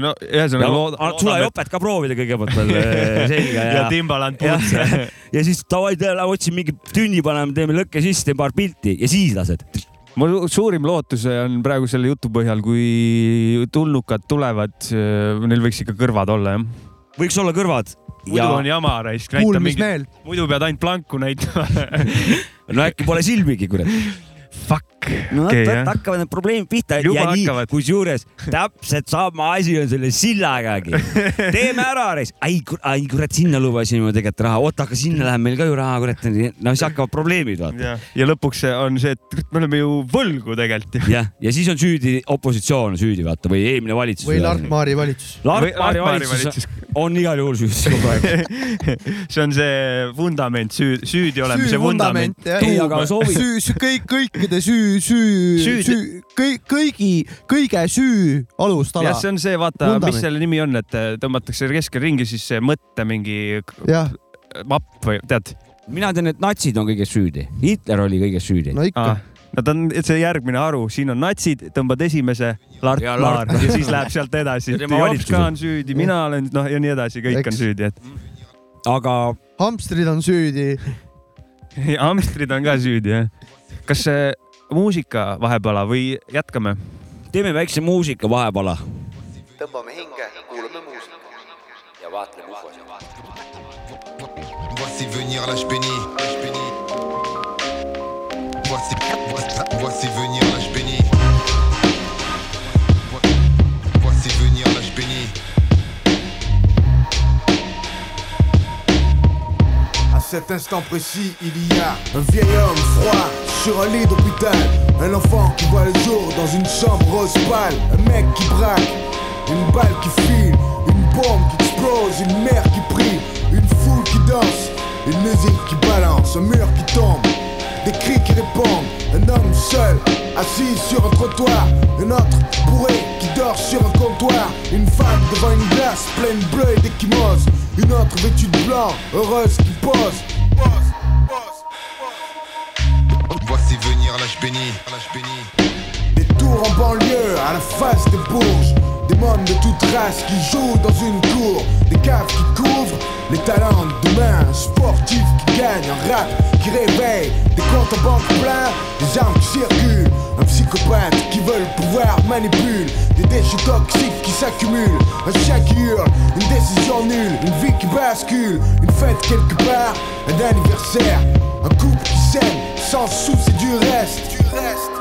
No ühesõnaga lood-
sulle jopet ka proovida kõigepealt veel äh, [laughs] selga
ja
ja,
Timbaland putse [laughs]
ja, siis davai, otsin mingi tünni, paneme, teeme lõkke sisse, teeme paar pilti ja siis lased.
mul suurim lootus on praegu selle jutu põhjal, kui tulnukad tulevad, neil võiks ikka kõrvad olla, jah.
võiks olla kõrvad.
muidu ja... on jama raisk.
kuulmismeel.
muidu pead ainult planku näitama [laughs]
no äkki pole silmigi, kurat
Fuck.
no vot okay,, vot hakkavad need probleemid pihta
Juba
ja nii, kusjuures täpselt sama asi on selle sillagagi. [laughs] teeme ära, ai, ai kurat, sinna lubasime tegelikult raha, oota, aga sinna läheb meil ka ju raha, kurat. no siis hakkavad probleemid, vaata.
ja, lõpuks on see, et me oleme ju võlgu tegelikult.
jah, ja siis on süüdi opositsioon süüdi, vaata, või eelmine valitsus.
või Lart-Maari valitsus.
Lart-Maari valitsus, valitsus on igal juhul süüdi kogu aeg [laughs]
see on see vundament, süü, süüdi olemise vundament.
süü, süü, kõik, kõikide süü, süü, süü, kõik, kõigi, kõige süü alustala.
jah, see on see, vaata, mis selle nimi on, et tõmmatakse keskel ringi, siis see mõtte mingi mapp või tead?
mina tean, et natsid on kõiges süüdi, Hitler oli kõiges süüdi.
no ikka ah
no ta on see järgmine haru, siin on natsid, tõmbad esimese, Lart ja Maar ja siis läheb sealt edasi. Jops ka on süüdi, mina olen noh ja nii edasi, kõik Eks. on süüdi, et.
aga.
hamstrid on süüdi [laughs]
hamstrid on ka süüdi jah. Kas muusika vahepala või jätkame?
teeme väikse muusika vahepala.
tõmbame hinge, kuulame muusikat ja vaatleme ufosid.
Voici venir l'âge béni. Voici, voici, voici venir
cet instant précis, il y a un vieil homme froid sur un lit d'hôpital. Un enfant qui voit le jour dans une chambre rose pâle. Un mec qui braque, une balle qui file, une bombe qui explose, une mère qui prie, une foule qui danse, une musique qui balance, un mur qui tombe des cris qui répondent, un homme seul, assis sur un trottoir, un autre bourré qui dort sur un comptoir, une femme devant une glace pleine bleu et d'échymose, une autre vêtue de blanc, heureuse qui pose.
Voici venir l'âge béni, l'âge béni.
Des tours en banlieue, à la face des bourges, des mômes de toute race qui jouent dans une cour, des caves qui couvrent les talents de demain, un sportif qui gagne, un rap qui réveille, des comptes en banque pleins, des armes qui circulent, un psychopathe qui veut le pouvoir manipule, des déchets toxiques qui s'accumulent, un chien qui hurle, une décision nulle, une vie qui bascule, une fête quelque part, un anniversaire, un couple qui s'aime sans souci du reste. Du reste.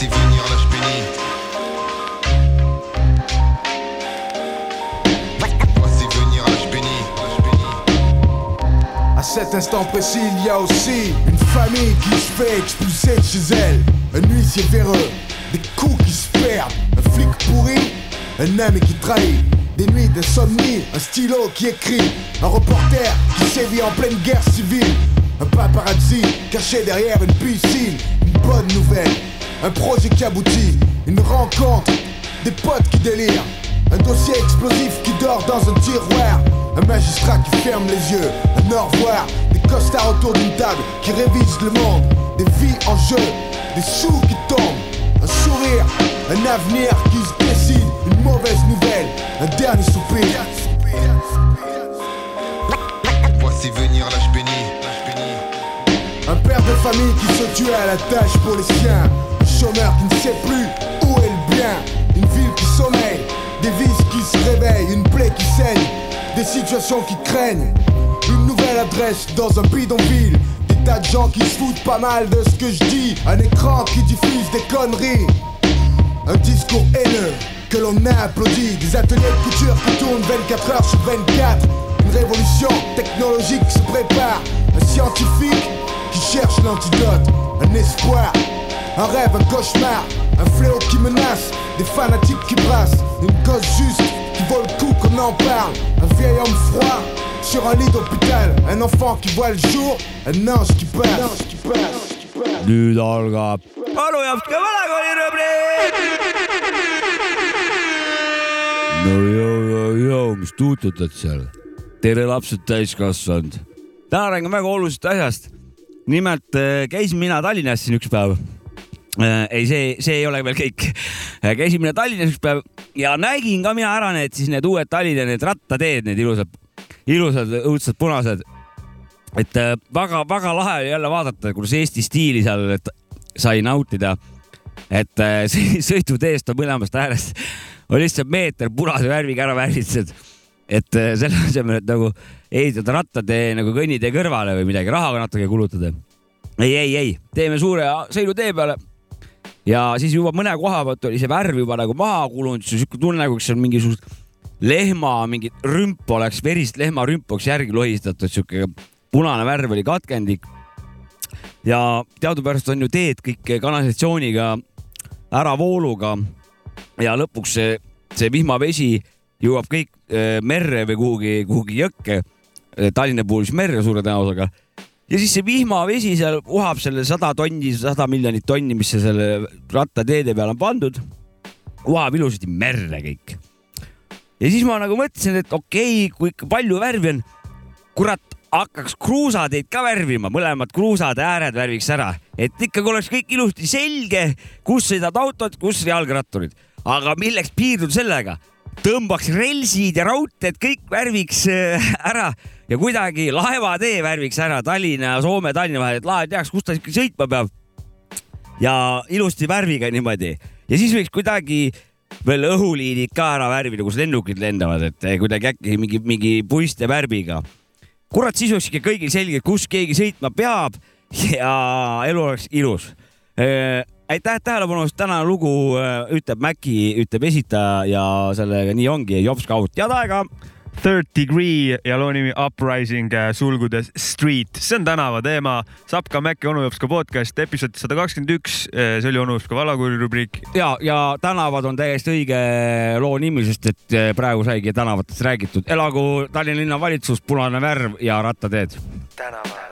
Venir l'âge béni, l'âge béni.
À cet instant précis, il y a aussi une famille qui se fait expulser de chez elle. Un huissier véreux, des coups qui se perdent, un flic pourri, un ami qui trahit. Des nuits d'insomnie, un stylo qui écrit, un reporter qui sévit en pleine guerre civile, un paparazzi caché derrière une piscine, une bonne nouvelle, un projet qui aboutit, une rencontre, des potes qui délirent, un dossier explosif qui dort dans un tiroir, un magistrat qui ferme les yeux, un au revoir, des costards autour d'une table qui révisent le monde, des vies en jeu, des sous qui tombent, un sourire, un avenir qui se décide, une mauvaise nouvelle, un dernier soupir.
Voici venir l'âge béni, l'âge béni.
Un père de famille qui se tue à la tâche pour les siens. Chômeur qui ne sait plus où est le bien. Une ville qui sommeille, des vices qui se réveillent, une plaie qui saigne, des situations qui craignent. Une nouvelle adresse dans un bidonville. Des tas de gens qui se foutent pas mal de ce que je dis. Un écran qui diffuse des conneries. Un discours haineux que l'on a applaudi. Des ateliers de couture qui tournent 24 heures sur 24. Une révolution technologique se prépare. Un scientifique qui cherche l'antidote. Un espoir, un rêve, un cauchemar. Un fléau qui menace, des fanatiques qui brassent. Une cause juste qui vaut le coup qu'on en parle. Un vieil homme froid sur un lit d'hôpital. Un enfant qui voit le jour, un ange qui passe. Un ange qui passe.
nüüd algab Anu Japske vanakooli rubriik. no joo, joo, joo, mis tuututad seal? tere, lapsed täiskasvanud. täna räägime väga olulisest asjast. nimelt äh, käisin mina Tallinnas siin üks päev. ei, see, see ei ole veel kõik. käisin mina Tallinnas üks päev ja nägin ka mina ära need siis need uued Tallinna need rattateed, need ilusad, ilusad õudsad punased et väga-väga lahe oli jälle vaadata, kuidas Eesti stiili seal sai nautida. et äh, [laughs] sõiduteest on mõlemast äärest oli lihtsalt meeter punase värviga ära värvitud. et äh, selle asemel, et nagu ehitada rattatee nagu kõnnitee kõrvale või midagi, raha natuke kulutada. ei, ei, ei, teeme suure sõidutee peale ja siis juba mõne koha pealt oli see värv juba nagu maha kulunud, sihuke tunne, nagu seal mingisugust lehma mingit rümp oleks, verist lehma rümp oleks järgi lohistatud, sihuke punane värv oli katkendik. ja teadupärast on ju teed kõik kanalisatsiooniga äravooluga ja lõpuks see, see vihmavesi jõuab kõik äh, merre või kuhugi, kuhugi jõkke. Tallinna puhul siis merre suure tõenäosusega. Ja siis see vihmavesi seal uhab selle sada tonni, sada miljonit tonni, mis selle rattateede peale on pandud, uhab ilusasti merre kõik. ja siis ma nagu mõtlesin, et okei okay,, kui ikka palju värvi on, kurat, hakkaks kruusateid ka värvima, mõlemad kruusade ääred värviks ära, et ikkagi oleks kõik ilusti selge, kus sõidavad autod, kus jalgratturid aga milleks piirduda sellega? tõmbaks relsid ja raudteed kõik värviks äh, ära ja kuidagi laevatee värviks ära Tallinna ja Soome, Tallinna vahel, et laev teaks, kus ta ikka sõitma peab. ja ilusti värviga niimoodi ja siis võiks kuidagi veel õhuliinid ka ära värvida, kus lennukid lendavad, et eh, kuidagi äkki mingi, mingi puiste värviga. kurat, siis oleks ikka kõigil selge, kus keegi sõitma peab ja elu oleks ilus äh, aitäh tähelepanu eest, tänane lugu äh, ütleb Mäkki, ütleb esitaja ja sellega nii ongi, Job Scout, head aega.
Third Degree ja loo nimi Uprising äh, sulgudes Street, see on tänava teema. Sapka Mäkki onu Jopska podcast, episood sada kakskümmend üks, äh, see oli onu Jopska valakuuri rubriik.
ja, ja tänavad on täiesti õige loo nimi, sest et praegu saigi tänavatest räägitud. elagu Tallinna linnavalitsus, punane värv ja rattateed. tänavad.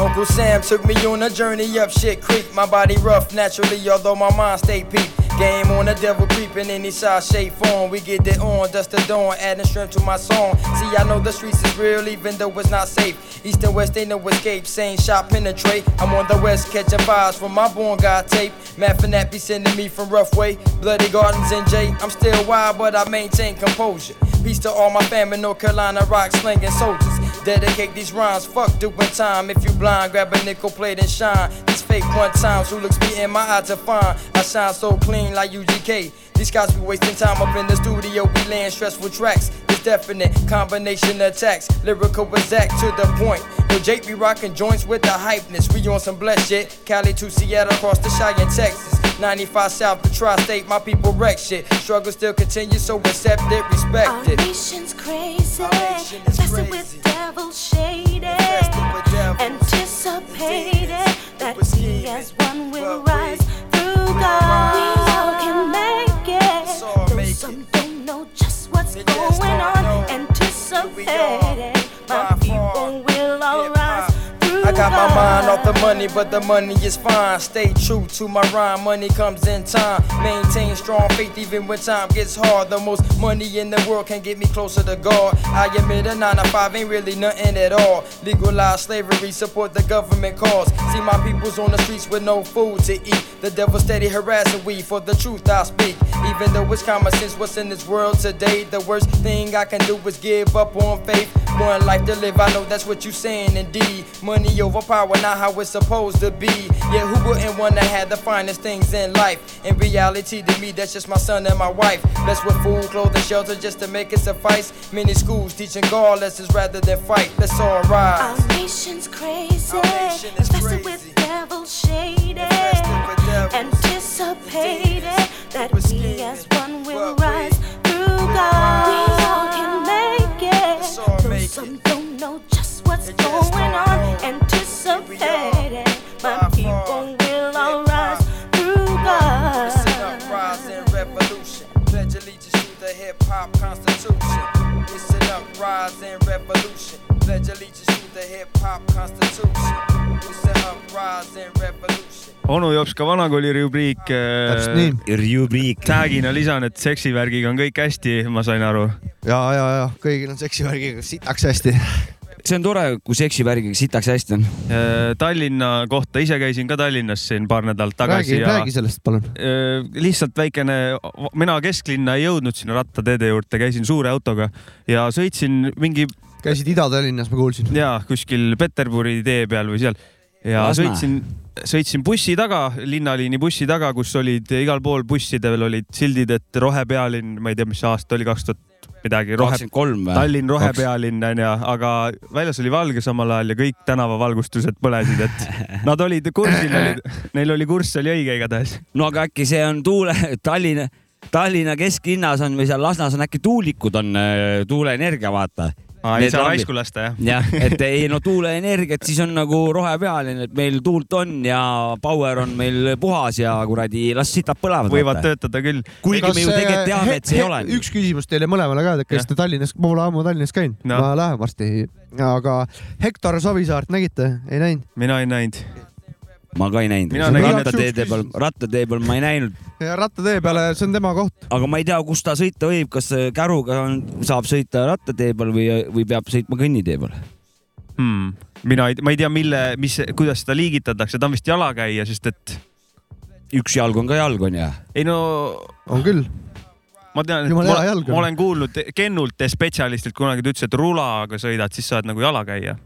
Uncle Sam took me on a journey up shit creek. My body rough naturally, although my mind stay peak. Game on the devil creeping any size, shape, form. We get it on, dust the dawn, adding strength to my song. See, I know the streets is real, even though it's not safe. East and west ain't no escape, same shot penetrate. I'm on the west catching vibes from my born God tape. Matt that be sending me from rough way. Bloody Gardens and J. I'm still wild, but I maintain composure. Peace to all my family, North Carolina rock slinging soldiers. Dedicate these rhymes, fuck doing time. If you blind, grab a nickel plate and shine. These fake one times, who looks me in my eye to find? I shine so clean like UGK. These guys be wasting time up in the studio, we laying stressful tracks. Definite combination attacks, lyrical exact to the point. Yo, Jake be rocking joints with the hypeness. We on some blessed shit. Cali to Seattle, across the Cheyenne, Texas. 95 South, the tri-state, my people wreck shit. Struggle still continues, so accept it, respect it.
Our nation's crazy, infested with devil shaded, anticipated that we as one will rise through God. We all can make it, though some don't know just going on. Anticipated, my people will all rise.
I got my mind off the money, but the money is fine. Stay true to my rhyme, money comes in time. Maintain strong faith even when time gets hard. The most money in the world can get me closer to God. I admit a 9 to 5 ain't really nothing at all. Legalize slavery, support the government cause. See my peoples on the streets with no food to eat. The devil steady harassing we for the truth I speak. Even though it's common sense what's in this world today, the worst thing I can do is give up on faith. One life to live, I know that's what you're saying indeed. Money overpower, not how it's supposed to be. Yeah, who wouldn't wanna have the finest things in life? In reality, to me, that's just my son and my wife. Blessed with food, clothing, shelter, just to make it suffice. Many schools teaching God lessons rather than fight. Let's all rise.
Our nation's crazy, Our
nation is
infested
crazy.
with devil shaded,
Infested with devils.
anticipated that we as one will rise through God. We all can make it,
all
though
make
some don't know just what's going on.
know.
Anticipated, my people will all
Hip-hop.
rise through God.
Listen up, rise and revolution. Pledge allegiance to the hip hop constitution. Listen up, rise and revolution. Pledge allegiance to the hip hop constitution. Listen up, rise and revolution.
onu Jops ka vanakooli rubriik.
täpselt nii.
rubriik.
tag'ina lisan, et seksivärgiga on kõik hästi, ma sain aru.
ja, ja, ja kõigil on seksivärgiga sitaks hästi.
See on tore, kui seksivärgiga sitaks hästi on.
Äh, Tallinna kohta, ise käisin ka Tallinnas siin paar nädalat tagasi
räägi, räägi sellest, palun.
Äh, lihtsalt väikene, mina kesklinna ei jõudnud sinna rattateede juurde, käisin suure autoga ja sõitsin mingi
käisid Ida-Tallinnas, ma kuulsin.
ja kuskil Peterburi tee peal või seal ja
Lasnamäe.
sõitsin, sõitsin bussi taga, linnaliini bussi taga, kus olid igal pool bussidel olid sildid, et rohepealinn, ma ei tea, mis aasta oli, kaks tuhat midagi, rohe? Tallinn rohepealinn onju, aga väljas oli valge samal ajal ja kõik tänavavalgustused põlesid, et [laughs] nad olid kursil, neil oli kurss oli õige igatahes.
no aga äkki see on tuule, [laughs] Tallinna, Tallinna kesklinnas on või seal Lasnas on äkki tuulikud on äh, tuuleenergia, vaata.
Ei
Need
saa raisku lasta jah.
jah, [laughs] et ei no tuuleenergiat siis on nagu rohepealine, et meil tuult on ja power on meil puhas ja kuradi las sitad põlevad.
võivad töötada küll.
kuigi me ju tegelikult teame, et see ei ole.
üks küsimus teile mõlemale ka, et kas te Tallinnas, ma pole ammu Tallinnas käinud
no.,
ma lähen varsti. aga Hektor Savisaart nägite, ei näinud?
mina ei näinud.
Ma ka ei näinud. Rattateede peal, rattatee peal ma ei näinud,
ja rattatee peale, see on tema koht.
aga ma ei tea, kus ta sõita võib, kas käruga on, saab sõita rattatee peal või, või peab sõitma kõnnitee peal.
hmm.. mina ei, ma ei tea, mille, mis, kuidas seda liigitatakse, ta on vist jalakäija, sest et
üks jalg on ka jalg on ju.
ei no
on küll.
ma tean, et ma, ma olen kuulnud Kennult spetsialistilt kunagi, ta ütles, et rulaga sõidad, siis sa oled nagu jalakäija.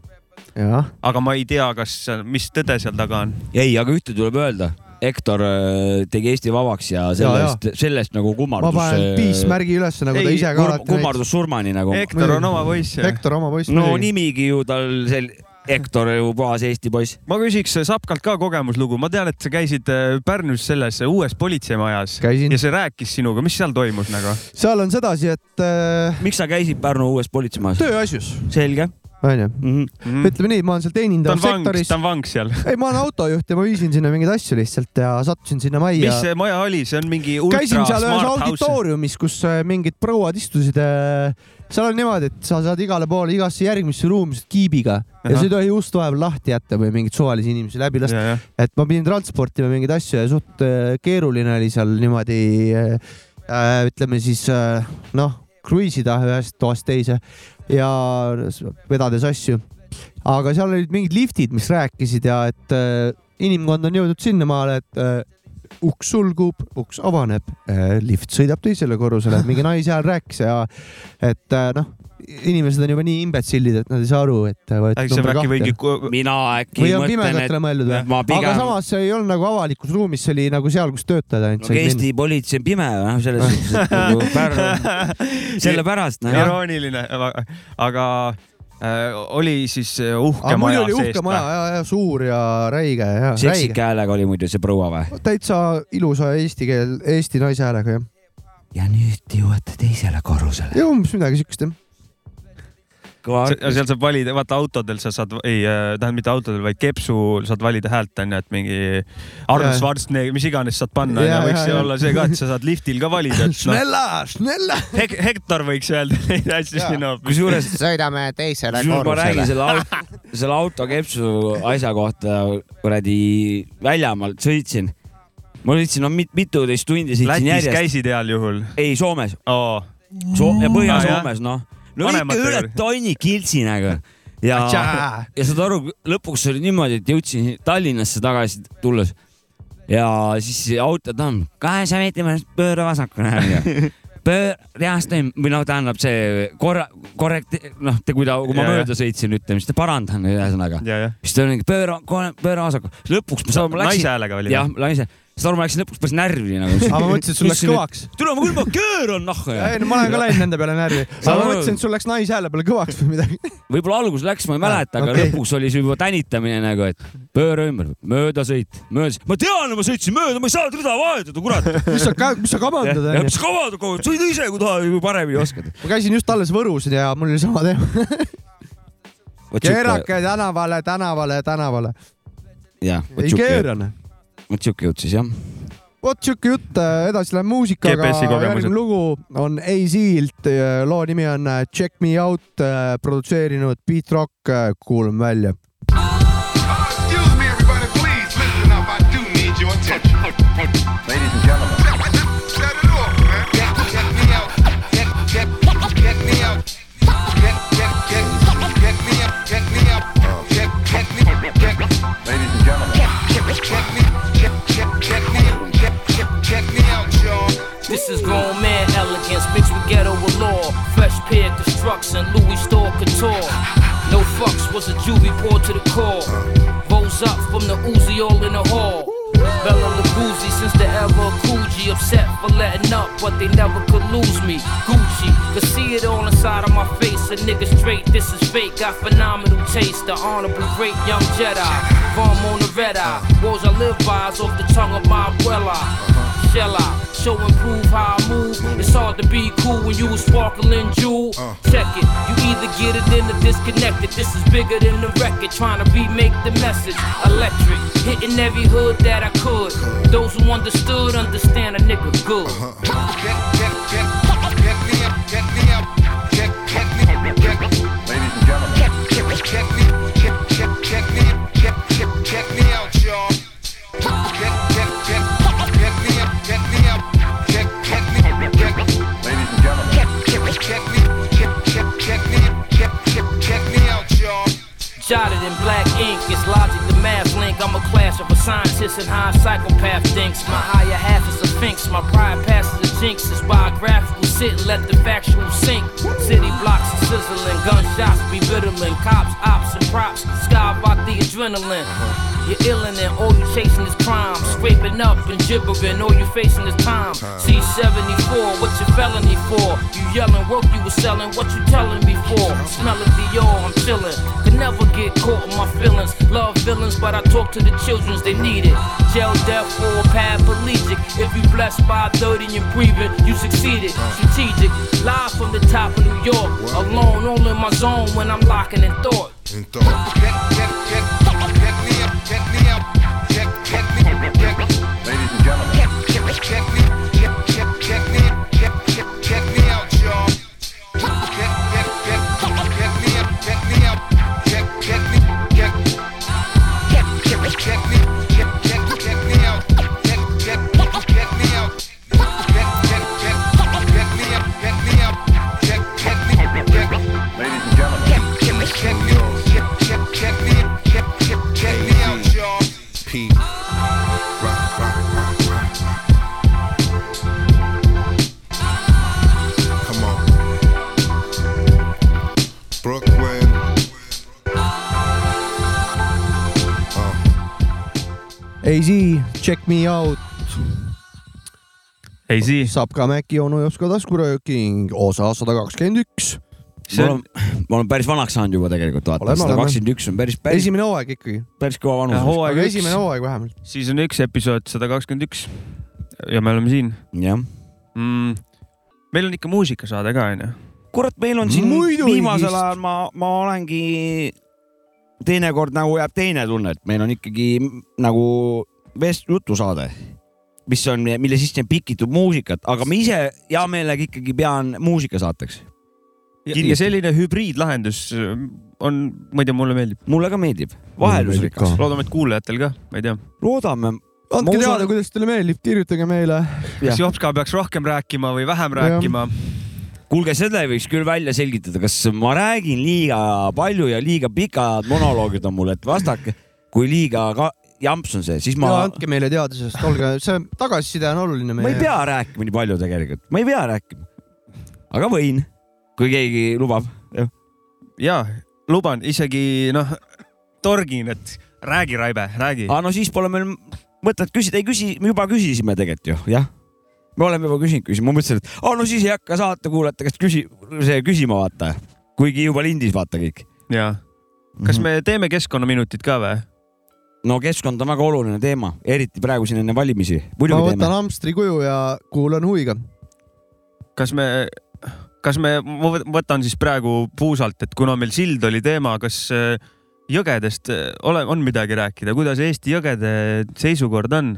Aga ma ei tea, kas, mis tõde seal taga on.
ei, aga ühte tuleb öelda. Hektor äh, tegi Eesti vabaks ja sellest, sellest nagu
ma
kummardus.
panen piismärgi üles, nagu ta
Ei,
ise ka
kur,
alati
kummardus surmani nagu.
Hektor on oma poiss.
Hektor oma poiss.
no nimigi ju tal sel-, Hektor ju puhas Eesti poiss.
ma küsiks Sapkalt ka kogemuslugu, ma tean, et sa käisid äh, Pärnus selles uues politseimajas
Käisin.
ja see rääkis sinuga, mis seal toimus nagu?
seal on sedasi, et äh,
miks sa käisid Pärnu uues politseimajas?
tööasjus,
selge
onju.
mm. -hmm.
ütleme nii, ma olen seal
vangs,
teenindussektoris
ta. on vangs seal. [laughs]
ei, ma olen autojuht ja ma viisin sinna mingeid asju lihtsalt ja sattusin sinna majja
mis. see maja oli, see on mingi ultra
käisin seal ühes
smart house.
auditooriumis, kus äh, mingid prouad istusid. seal on niimoodi, et sa saad igale poole, igasse järgmisse ruumi saad kiibiga ja sa ei tohi ust vahepeal lahti jätta või mingeid suvalisi inimesi läbi lasta. et ma pidin transportima mingeid asju ja suht äh, keeruline oli seal niimoodi äh, äh, ütleme siis äh, noh, kruiisida ühest toast teise ja vedades asju. aga seal olid mingid liftid, mis rääkisid ja et äh, inimkond on jõudnud sinnamaale, et äh, uks sulgub, uks avaneb, lift sõidab teisele korrusele, mingi naisehääl rääkis ja et äh, noh, inimesed on juba nii imbetsillid, et nad ei saa aru, et
äkki see on äkki mingi,
mina äkki
või on
mõtlen,
pimedatele
et
mõeldud või?
ma
aga
pigem,
samas see ei olnud nagu avalikus ruumis, see oli nagu seal, kus töötajad ainult
no,
said minna.
Eesti politsei on pime, noh, selles suhtes, et nagu [laughs] Pärnu, sellepärast, jah.
irooniline, aga äh, oli siis äh, uhke
aga mul
maja
oli uhke
seest
maja ja, ja suur ja räige ja räige.
seksika häälega oli muidu see proua või?
täitsa ilusa eesti keel, eesti naise häälega jah.
ja nüüd jõuate teisele korrusele.
umbes midagi siukest jah.
Se- seal saab valida, vaata autodel sa saad, ei äh, tähendab mitte autodel, vaid kepsul saad valida häält onju, et mingi Arnold. Schwarzenegger, mis iganes saad panna onju võiks
jaa.
olla see ka, et sa saad liftil ka valida, et [laughs] noh,
Snella, Snella.
Hek- Hektor võiks öelda [laughs] neid asju sinna.
kusjuures,
sõidame teisele
kusjuures ma räägin
korrusele.
selle auto, [laughs] selle autokepsu asja kohta kuradi väljamaalt sõitsin. ma sõitsin no mit- mituteist tundi sõitsin
Lätis
järjest.
käisid heal juhul
ei, Soomes
oh..
so ja Põhja-Soomes, noh. No ikka üle tonni kiltsi nagu. [laughs] ja, ja saad aru, lõpuks oli niimoodi, et jõudsin Tallinnasse tagasi tulles. Ja siis auto tamm, kahesaja meetri pärast pööra vasakule [laughs] pöör, reast või noh, tähendab see korra, korrekt, noh, kui ta, kui ma
Ja,
mööda sõitsin, ütleme siis ta parandan ühesõnaga. siis ta oli pööra, pööra vasakule, lõpuks ma saan, ma
naise
läksin,
häälega oli.
jah, naise, saad aru, ma läksin lõpuks päris närvi nagu.
aga ma mõtlesin, et sul läks kõvaks.
tule, ma küll ma keeran nahku
ei no ma olen ka läinud nende peale närvi. aga ma mõtlesin, et sul läks naise hääle peale kõvaks või midagi.
võib-olla alguses läks, ma ei mäleta, aga
okei.
lõpuks oli see juba tänitamine nagu, et pööra ümber, möödasõit, möödas. ma tean, ma sõitsin mööda, ma ei saanud rida vahetada, kurat.
mis sa, mis sa kamandad onju.
mis kavad, sõida ise, kui tahad, paremini oskad.
ma käisin just alles Võrus ja mul oli sama teema. keerake tänavale, tänavale, tänavale. ei keerane.
Vot siuke jutt siis jah.
vot siuke jutt, edasi läheb muusikaga. Järgmine lugu on AZ-lt, loo nimi on äh, Check Me Out, produtseerinud Beat Rock, kuulame välja.
Excuse me,
This is grown man elegance mixed with ghetto allure. Fresh pair construction, Louis store couture. No fucks was a juvie poured to the core. Rose up from the Uzi all in the hall. Bella Luguzzi since the ever Coogee upset for letting up, but they never could lose me. Gucci, could see it all inside of my face. A nigga straight, this is fake. Got phenomenal taste. The honorable great young Jedi. From on the red eye. Woes I live by is off the tongue of my abuela. Shell out, show and prove how I move. It's hard to be cool when you a sparkling jewel. Uh. Check it, you either get it in or disconnect it. This is bigger than the record, trying to remake the message. Electric, hitting every hood that I could. Those who understood understand a nigga good.
Uh-huh.
Jotted in black ink, it's logic, the math link. I'm a clash of a scientist and how a psychopath thinks. My higher half is a sphinx, my pride passes a jinx. It's biographical, sit and let the factual sink. City blocks are sizzling, gunshots be riddling. Cops, ops, and props, skyrocket the adrenaline. You're illin' and all you chasing is crime. Scraping up and gibbering, all you facing is time. C74, what's your felony for? You yelling, work you was selling, what you telling me for? Smelling Dior, but I talk to the childrens, they need it. Jail, death, or paraplegic. If you blessed by 30 and breathing, you succeeded. Strategic, live from the top of New York. Alone, all in my zone when I'm locking in thought.
Check, check,
AZ, check me out.
AZ.
saab ka Maci onu Josko taskurööking, osa sada kakskümmend üks.
ma olen, ma olen päris vanaks saanud juba tegelikult, vaata, sada kakskümmend üks on päris, päris,
esimene hooaeg ikkagi.
päris kõva vanus.
hooaeg
aga
üks,
esimene hooaeg vähemalt.
siis on üks episood sada kakskümmend üks ja me oleme siin
jah.
mm,. meil on ikka muusikasaade ka onju.
kurat, meil on siin
Muidugi.
viimasel ajal ma, ma olengi teinekord nagu jääb teine tunne, et meil on ikkagi nagu vest-, jutusaade, mis on, mille sisse on pikitud muusikat, aga ma ise hea meelega ikkagi pean muusikasaateks.
ja, ja selline hübriidlahendus on, ma ei tea, mulle meeldib.
mulle ka meeldib, vaheldusrikas.
loodame, et kuulajatel ka, ma ei tea.
loodame.
andke teada, kuidas teile meeldib, kirjutage meile.
kas Jopska peaks rohkem rääkima või vähem rääkima?
kuulge, seda võiks küll välja selgitada, kas ma räägin liiga palju ja liiga pikad monoloogid on mul, et vastake, kui liiga ka jamps on see, siis ma,
andke meile teada, sest olge, see tagasiside on oluline
ma ei
meie.
pea rääkima nii palju tegelikult, ma ei pea rääkima. aga võin, kui keegi lubab.
ja luban isegi noh, torgin, et räägi, Raive, räägi.
aga no siis pole meil mõtet küsida, ei küsi, me juba küsisime tegelikult ju, jah. Me oleme juba küsinud, küsinud, ma mõtlesin, et aa no siis ei hakka saatekuulajate käest küsi-, see küsima vaata, kuigi juba lindis vaata kõik.
ja, kas me teeme keskkonnaminutid ka või?
no keskkond on väga oluline teema, eriti praegu siin enne valimisi.
ma
muidugi
võtan
teeme.
hamstri kuju ja kuulan huviga.
kas me, kas me, ma võt- võtan siis praegu puusalt, et kuna meil sild oli teema, kas äh, jõgedest äh, ole, on midagi rääkida, kuidas Eesti jõgede seisukord on?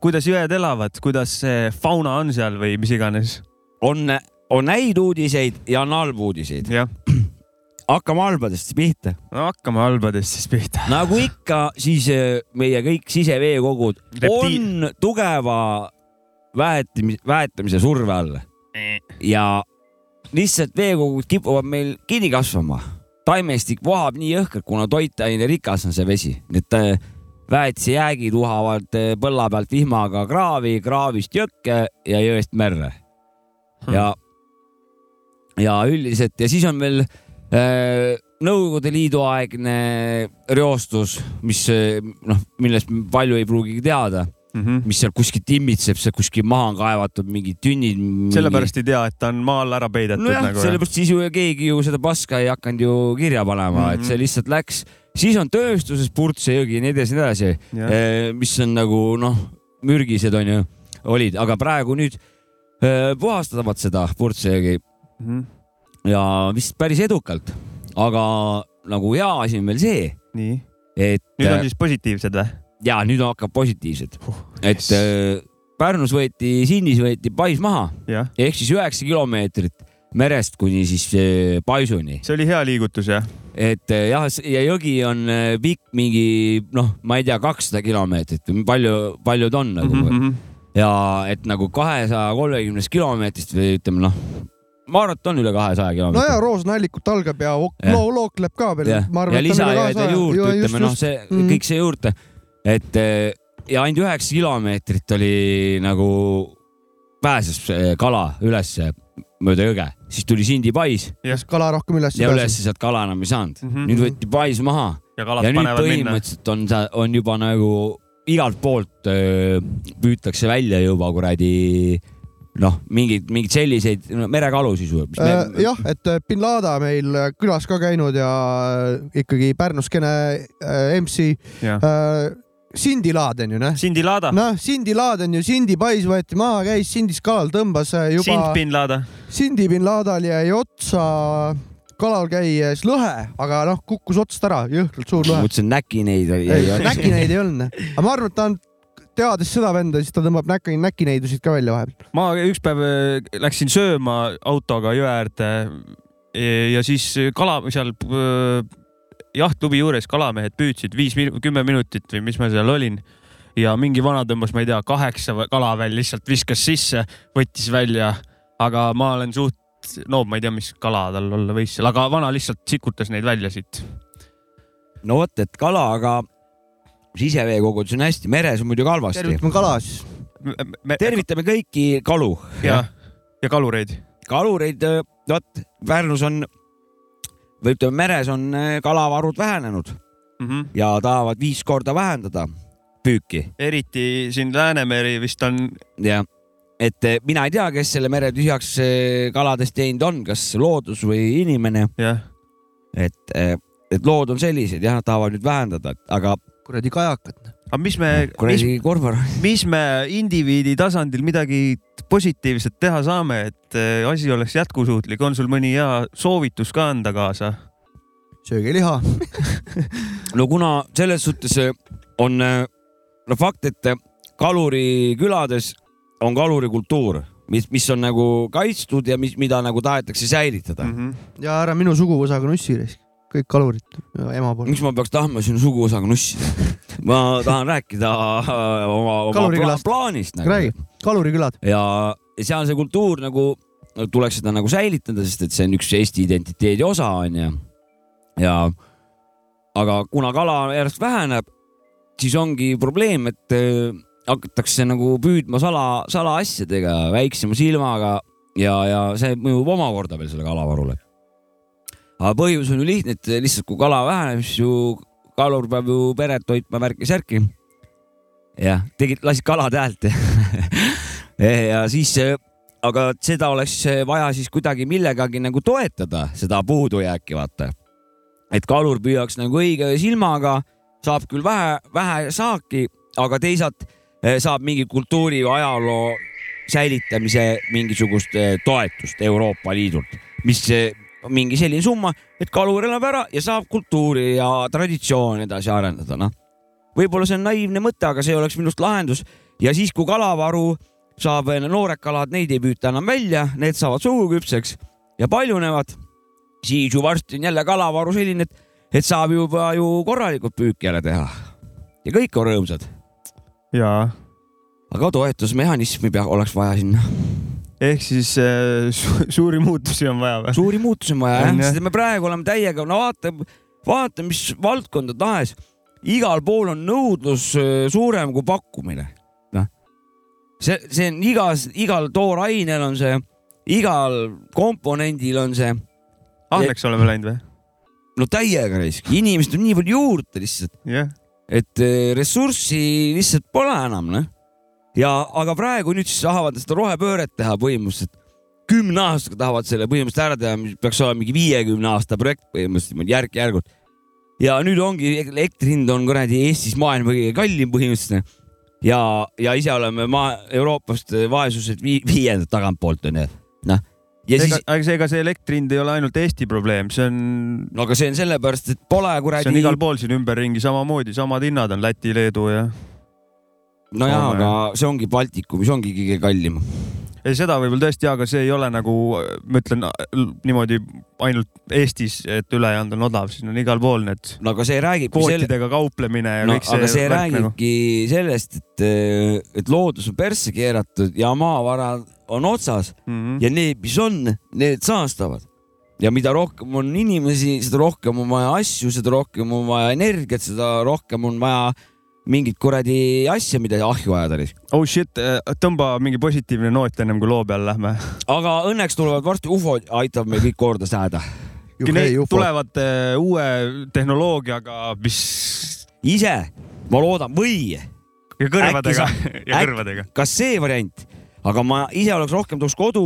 Kuidas jõed elavad, kuidas see fauna on seal või mis iganes?
on, on häid uudiseid ja on halbu uudiseid. [clears throat] hakkame halbadest pihta.
no hakkame halbadest siis pihta. [laughs]
nagu ikka, siis eh, meie kõik siseveekogud
Reptiil-
on tugeva väetamise, väetamise surve all ja lihtsalt veekogud kipuvad meil kinni kasvama. taimestik vohab nii jõhkralt, kuna toitaine rikas on see vesi, et väetisejäägid uhavad eh, põlla pealt vihmaga kraavi, kraavist jõkke ja jõest merre. ja, ja üldiselt ja siis on veel äh, Nõukogude Liidu aegne reostus, mis eh, noh, millest palju ei pruugigi teada
mm. -hmm.
mis seal kuskilt immitseb, seal kuskil maha on kaevatud mingid tünnid.
sellepärast ei tea, et ta on maa all ära peidetud
nojah
nagu.
sellepärast siis ju keegi ju seda paska ei hakanud ju kirja panema mm, -hmm. et see lihtsalt läks, siis on tööstuses Purtse jõgi ja nii edasi, nii edasi, mis on nagu noh, mürgised on ju, olid, aga praegu nüüd eh, puhastavad seda Purtse jõgi.
Mm. -hmm.
ja vist päris edukalt, aga nagu hea asi on veel see,
nii,
et
nüüd on siis positiivsed või?
ja nüüd hakkab positiivsed, et äh, Pärnus võeti, Sinnis võeti pais maha. Ehk siis üheksa kilomeetrit merest kuni siis paisuni,
see oli hea liigutus jah.
Et äh, jah, ja jõgi on äh, pikk mingi noh, ma ei tea, kakssada kilomeetrit või palju, palju ta on nagu mm. -hmm. ja et nagu kahesaja kolmekümnest kilomeetrist või ütleme noh, maraton üle kahesaja
no
kilomeetri
ja Roosnallikut algab ja
Jah.
loo- lookleb ka veel.
jah, ja lisajääd juurde, ütleme noh, see
Mhm.
kõik see juurde, et eh, ja ainult üheksa kilomeetrit oli nagu pääses eh, kala ülesse mööda jõge, siis tuli Sindi pais
kas kala rohkem üles
ja ülesse sealt kala enam ei saanud mm. -hmm. nüüd võeti pais maha
ja kalad
ja nüüd
panevad minna.
põhimõtteliselt on see, on juba nagu igalt poolt öö, püütakse välja juba kuradi noh, mingeid, mingeid selliseid no, merekalu siis ju.
Äh, jah, et äh, bin Laden meil äh, külas ka käinud ja äh, ikkagi Pärnuskene äh, MC äh, Sindi Laden ju noh.
Sindi Laada,
noh, Sindi Laden ju, Sindi pais võeti maha, käis Sindis kalal, tõmbas äh, juba
Sind bin Laada.
Sindi bin Ladal jäi otsa kalal käies lõhe, aga noh, kukkus otsast ära, jõhkralt suur lõhe.
mõtlesin näkineid oli.
näkineid ei olnud, aga ma arvan, et ta on, teades seda venda, siis ta tõmbab näki, näkineidusid ka välja vahepeal.
ma üks päev äh, läksin sööma autoga jõe äärde ja- ja siis kala seal äh, jahtklubi juures kalamehed püüdsid viis, kümme minutit või mis ma seal olin ja mingi vana tõmbas, ma ei tea, kaheksa kala veel lihtsalt viskas sisse, võttis välja, aga ma olen suht, no ma ei tea, mis kala tal olla võis seal, aga vana lihtsalt sikutas neid välja siit.
no vot, et kala, aga siseveekogudus on hästi, meres on muidugi halvasti.
tervitame kala siis.
tervitame kõiki kalu
ja, ja kalureid.
kalureid, vot Pärnus on või ütleme, meres on äh, kalavarud vähenenud
Mm -hmm.
ja tahavad viis korda vähendada püüki
eriti siin Läänemeri vist on,
ja et eh, mina ei tea, kes selle mere tühjaks eh, kaladest teinud on, kas loodus või inimene,
jah,
et, et lood on sellised jah, nad tahavad nüüd vähendada, aga
kuradi kajakad.
Aga mis me, mis, mis me indiviidi tasandil midagi positiivset teha saame, et äh, asi oleks jätkusuutlik, on sul mõni hea soovitus ka anda kaasa?
sööge liha. [laughs]
no kuna selles suhtes eh, on eh, no fakt, et kalurikülades on kalurikultuur, mis, mis on nagu kaitstud ja mis, mida nagu tahetakse säilitada mm. -hmm.
ja ära minu suguvõsaga nussi, kõik kalurid ema poolt.
miks ma peaks tahtma sinu suguvõsaga nussida? ma tahan rääkida äh, oma, oma pla plaanist nagu.
räägi, kalurikülad.
ja, ja seal see kultuur nagu tuleks seda nagu säilitada, sest et see on üks Eesti identiteedi osa onju. ja aga kuna kala järjest väheneb, siis ongi probleem, et äh, hakatakse nagu püüdma sala, salaasjadega, väiksema silmaga ja, ja see mõjub omakorda veel selle kalavarule. Aga põhjus on ju lihtne, et lihtsalt kui kala väheneb, siis ju kalur peab ju peret hoidma värki-särki. jah, tegid, lasid kalade häält [laughs] ja siis, aga seda oleks vaja siis kuidagi millegagi nagu toetada, seda puudujääki, vaata. et kalur püüaks nagu õige silmaga, saab küll vähe, vähe saaki, aga teisalt eh, saab mingi kultuuri või ajaloo säilitamise mingisugust eh, toetust Euroopa Liidult, mis eh, mingi selline summa, et kalur elab ära ja saab kultuuri ja traditsiooni edasi arendada, noh. Võib-olla see on naiivne mõte, aga see oleks minu arust lahendus. Ja siis, kui kalavaru saab noored kalad, neid ei püüta enam välja, need saavad suhuküpseks ja paljunevad, siis ju varsti on jälle kalavaru selline, et, et saab juba ju korralikult püüki jälle teha. ja kõik on rõõmsad,
jaa,
aga toetusmehhanismi pea, oleks vaja sinna.
Ehk siis äh, su suuri muutusi on vaja või?
suuri muutusi on vaja jah, sest me praegu oleme täiega, no vaata, vaata, mis valdkonda tahes, igal pool on nõudlus äh, suurem kui pakkumine. noh, see, see on igas, igal toorainel on see, igal komponendil on see.
ahneks oleme läinud või?
no täiega raisk, inimesed on nii palju juurde lihtsalt
jah,
et eh, ressurssi lihtsalt pole enam, noh. ja, aga praegu nüüd siis tahavad seda rohepööret teha põhimõtteliselt. kümne aastaga tahavad selle põhimõtteliselt ära teha, mis peaks olema mingi viiekümne aasta projekt põhimõtteliselt järk-järgult. ja nüüd ongi elektri hind on kuradi Eestis maailma kõige kallim põhimõtteliselt. ja, ja ise oleme maa Euroopast vaesuselt vii, viiendat tagantpoolt onju, noh. ja
ega
siis,,
aga see, ega see elektri hind ei ole ainult Eesti probleem, see on,
no aga see on sellepärast, et pole kuradi.
see on igal pool siin ümberringi samamoodi, samad hinnad on Läti, Leedu ja.
nojah, aga see ongi Baltikum, mis ongi kõige kallim
ei, seda võib-olla tõesti, aga see ei ole nagu, ma ütlen niimoodi ainult Eestis, et ülejäänud on odav, siin on igal pool need
no aga see selle,
kvootidega kauplemine ja
no
kõik see.
aga see räägibki sellest, et, et loodus on persse keeratud ja maavarad on otsas
mm. -hmm.
ja need, mis on, need saastavad. ja mida rohkem on inimesi, seda rohkem on vaja asju, seda rohkem on vaja energiat, seda rohkem on vaja mingit kuradi asja, mida ahju ajada.
oh shit, tõmba mingi positiivne noot ennem kui loo peale lähme.
aga õnneks tulevad varsti ufod, aitab meil kõik korda saada.
tulevad äh, uue tehnoloogiaga, mis
ise, ma loodan, või
ja kõrvadega
Äkki
ja kõrvadega.
kas see variant, aga ma ise oleks rohkem tuleks kodu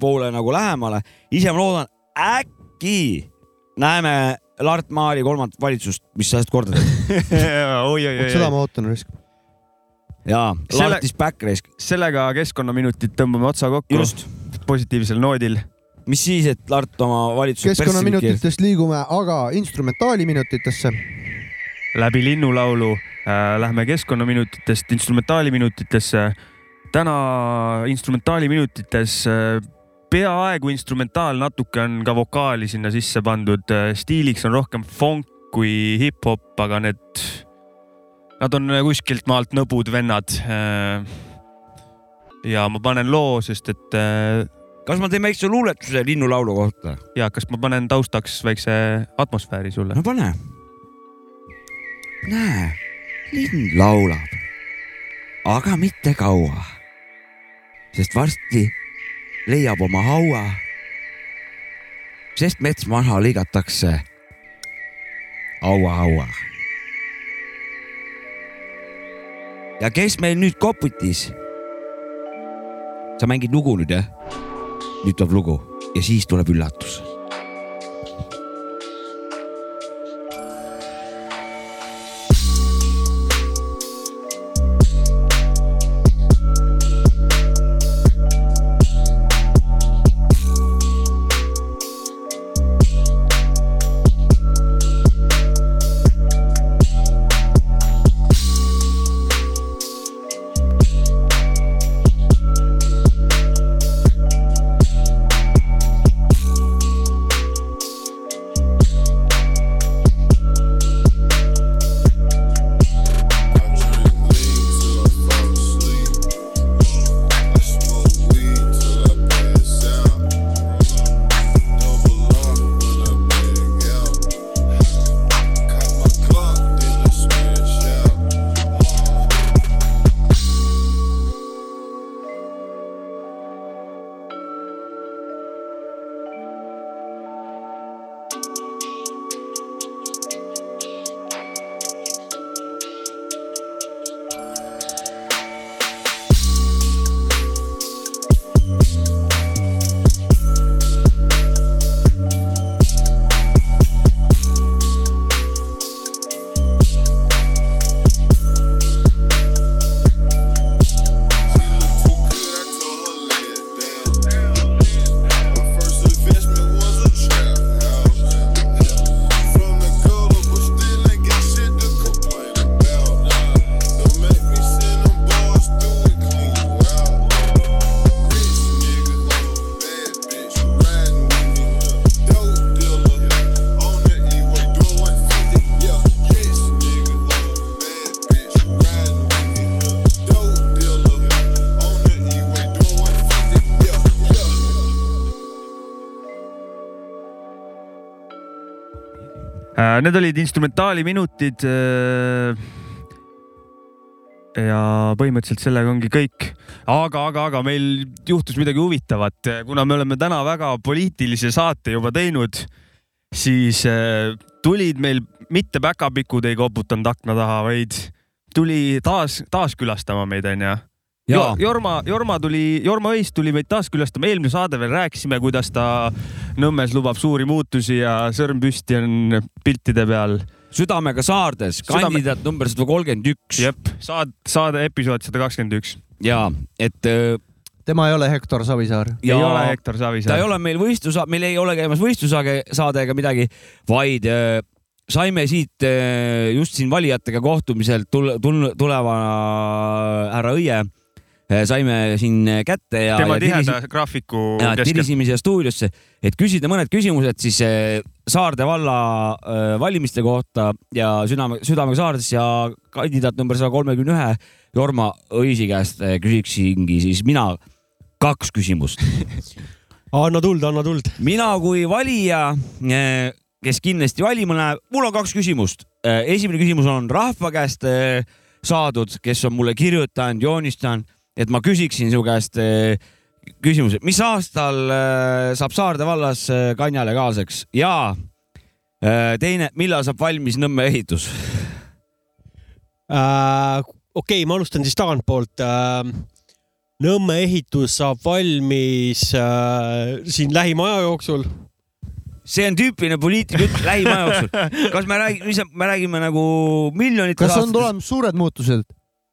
poole nagu lähemale, ise ma loodan, äkki näeme Lart Maari kolmandat valitsust, mis sa korda teed. [laughs]
oi, oi, oi,
seda ma ootan risk.
jaa, Lart is back risk.
sellega keskkonnaminutid tõmbame otsa kokku.
just,
positiivsel noodil.
mis siis, et Lart oma valitsuse
keskkonnaminutitest liigume aga instrumentaaliminutitesse.
läbi linnulaulu äh, lähme keskkonnaminutitest instrumentaaliminutitesse. täna instrumentaaliminutites äh, peaaegu instrumentaal, natuke on ka vokaali sinna sisse pandud. stiiliks on rohkem funk kui hip-hop, aga need, nad on kuskilt maalt nõbud vennad. ja ma panen loo, sest et
kas ma teen väikse luuletuse linnulaulu kohta?
ja kas ma panen taustaks väikse atmosfääri sulle
no? pane. näe, linn laulab, aga mitte kaua. sest varsti leiab oma haua. sest mets maha lõigatakse. haua, haua. ja kes meil nüüd koputis? sa mängid lugu nüüd jah? nüüd tuleb lugu ja siis tuleb üllatus
Need olid instrumentaaliminutid. ja põhimõtteliselt sellega ongi kõik. aga, aga, aga meil juhtus midagi huvitavat, kuna me oleme täna väga poliitilise saate juba teinud, siis äh, tulid meil mitte päkapikud ei koputanud akna taha, vaid tuli taas, taaskülastama meid, onju.
Jaa.
Jorma, Jorma tuli, Jorma Õis tuli meid taas külastama, eelmine saade veel rääkisime, kuidas ta Nõmmes lubab suuri muutusi ja sõrm püsti on piltide peal.
südamega saardes,
Südame-
kandidaat number sada kolmkümmend üks.
jep, saad, saade episood sada kakskümmend üks.
ja et äh,
tema ei ole Hektor Savisaar.
ei ole Hektor Savisaar.
ta ei ole meil võistlus, meil ei ole käimas võistlussaade saade ega midagi, vaid äh, saime siit äh, just siin valijatega kohtumiselt tul-, tul-, tuleva härra Õie äh, saime siin kätte ja.
tema
ja
tiheda
tiris-
graafiku
ja tirisime siia stuudiosse, et küsida mõned küsimused siis eh, Saarde valla eh, valimiste kohta ja südame, südamega Saardes ja kandidaat number saja kolmekümne ühe Jorma Õisi käest küsiksingi siis mina kaks küsimust. [laughs]
anna tuld, anna tuld.
mina kui valija, kes kindlasti valima läheb, mul on kaks küsimust. esimene küsimus on rahva käest saadud, kes on mulle kirjutanud, joonistanud, et ma küsiksin su käest eh, küsimuse, mis aastal eh, saab Saarde vallas eh, kanja legaalseks ja teine, millal saab valmis Nõmme ehitus?
Äh, okei, ma alustan siis tagantpoolt äh,. Nõmme ehitus saab valmis äh, siin lähima aja jooksul.
see on tüüpiline poliitiline jutt lähima aja jooksul. [laughs] kas me räägime, me räägime nagu miljonitest
kas on tulemas suured muutused?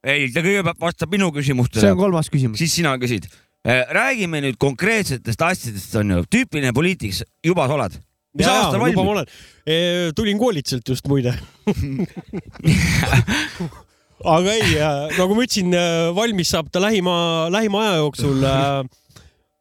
ei, ta kõigepealt vastab minu küsimustele.
see on kolmas küsimus.
siis sina küsid. räägime nüüd konkreetsetest asjadest, on ju, tüüpiline poliitik, juba sa oled. mis
Jaa,
aastal valmib?
tulin koolituselt just muide. [laughs] aga ei, nagu ma ütlesin, valmis saab ta lähima, lähima aja jooksul.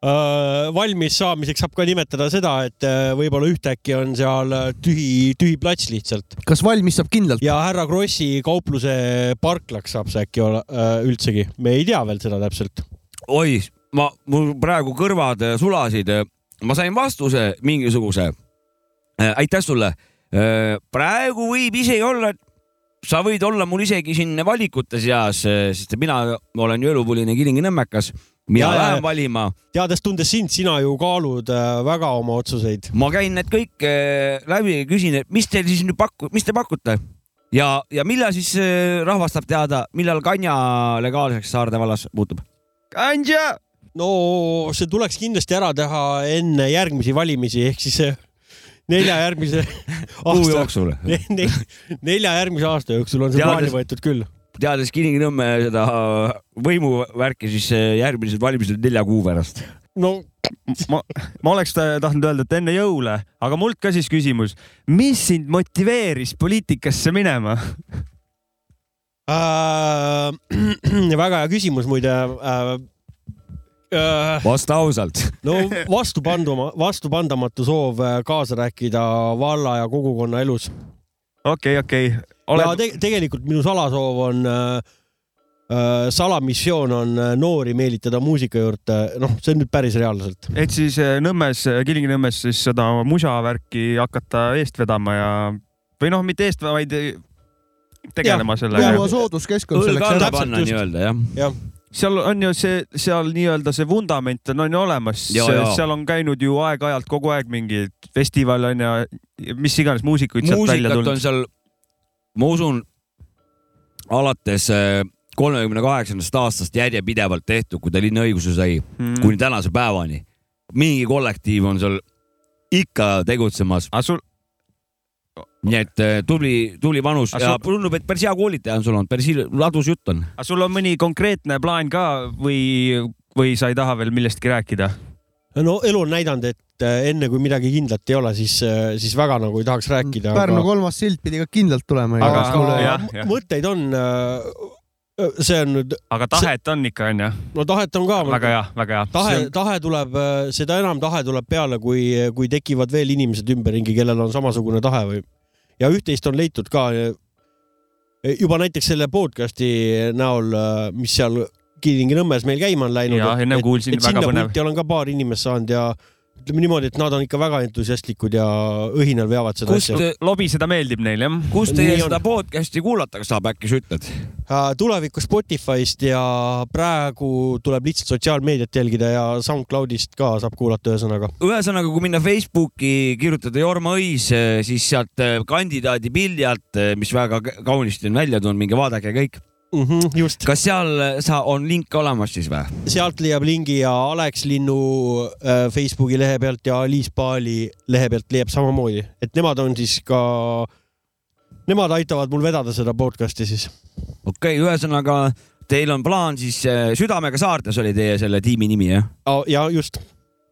Valmis saamiseks saab ka nimetada seda, et äh, võib-olla ühtäkki on seal tühi, tühi plats lihtsalt.
kas valmis saab kindlalt?
ja härra Krossi kaupluse parklaks saab see äkki olla äh, üldsegi, me ei tea veel seda täpselt.
oi, ma, mul praegu kõrvad äh, sulasid. ma sain vastuse mingisuguse. aitäh sulle. praegu võib isegi olla, et sa võid olla mul isegi siin valikute seas, sest mina olen ju elupõline Kilingi-Nõmmekas. Mina
Ja, ja,
lähen valima.
teades-tundes sind, sina ju kaalud äh, väga oma otsuseid.
ma käin need kõik äh, läbi ja küsin, et mis teil siis nüüd paku-, mis te pakute ja, ja millal siis äh, rahvas saab teada, millal kanja legaalseks Saarde vallas muutub?
kanja.
no see tuleks kindlasti ära teha enne järgmisi valimisi ehk siis nelja järgmise [laughs]
kuu jooksul. [laughs]
ne, ne, nelja järgmise aasta jooksul on see plaani võetud küll.
Teades Kilingi-Nõmme seda võimuvärki, siis äh, järgmised valimised nelja kuu pärast.
no
ma, ma oleks ta- tahtnud öelda, et enne jõule, aga mult ka siis küsimus, mis sind motiveeris poliitikasse minema?
äh. [clears throat] väga hea küsimus muide äh,. Äh,
vasta ausalt.
no vastupanduma, vastupandamatu soov äh, kaasa rääkida valla ja kogukonna elus.
okei, okei.
Ja te tegelikult minu salasoov on äh,, äh, salamissioon on äh, noori meelitada muusika juurde, noh, see on nüüd päris reaalselt.
et siis eh, Nõmmes, Kilingi-Nõmmes siis seda mužavärki hakata eest vedama ja või noh, mitte eest, vaid tegelema sellega
luua. sooduskeskkond selleks ära.
panna nii-öelda jah.
jah,
seal on ju see, seal nii-öelda see vundament on, on ju olemas,
Ja, ja.
seal on käinud ju aeg-ajalt kogu aeg mingi festival on ja mis iganes muusikuid sealt välja
muusikat
tulnud
on. seal, ma usun, alates äh, kolmekümne kaheksandast aastast järjepidevalt tehtud, kui ta linnaõiguse sai
Mm.
kuni tänase päevani. mingi kollektiiv on seal ikka tegutsemas,
sul,
nii et äh, tubli, tubli panus ja
sul-
tundub, et päris hea koolitaja on sul olnud, päris ladus jutt on.
aga sul on mõni konkreetne plaan ka või, või sa ei taha veel millestki rääkida?
No elu on näidanud, et äh, enne kui midagi kindlat ei ole, siis, siis väga nagu ei tahaks rääkida.
Pärnu kolmas sild pidi ka kindlalt tulema.
Aga-
aga
jah, jah.
mõtteid on. see on nüüd,
aga tahet on ikka onju?
no tahet on ka.
väga hea, väga hea.
tahe, tahe tuleb, seda enam tahe tuleb peale, kui, kui tekivad veel inimesed ümberringi, kellel on samasugune tahe või ja üht-teist on leitud ka juba näiteks selle podcast'i näol, mis seal Kilingi-Nõmmes meil käima on läinud.
Jaa, enne kuulsin, väga põnev.
olen ka paar inimest saanud ja ütleme niimoodi, et nad on ikka väga entusiastlikud ja õhinal veavad seda
Kust-
asja.
lobiseda meeldib neile jah.
kus teie
Nii on.
seda podcast'i kuulata saab, äkki sa ütled?
tulevikus Spotify'st ja praegu tuleb lihtsalt sotsiaalmeediat jälgida ja SoundCloudist ka saab kuulata, ühesõnaga.
ühesõnaga, kui minna Facebooki, kirjutada Jorma Õis, siis sealt eh, kandidaadi pildi alt, mis väga kaunisti on välja tulnud, minge vaadake kõik.
mm. -hmm, just.
kas seal sa, on link olemas siis või?
sealt leiab lingi ja Alex Linnu äh, Facebooki lehe pealt ja Aliis Paali lehe pealt leiab samamoodi, et nemad on siis ka, nemad aitavad mul vedada seda podcast'i siis.
okei okay,, ühesõnaga teil on plaan siis eh, Südamega saartes oli teie selle tiimi nimi jah?
ja just.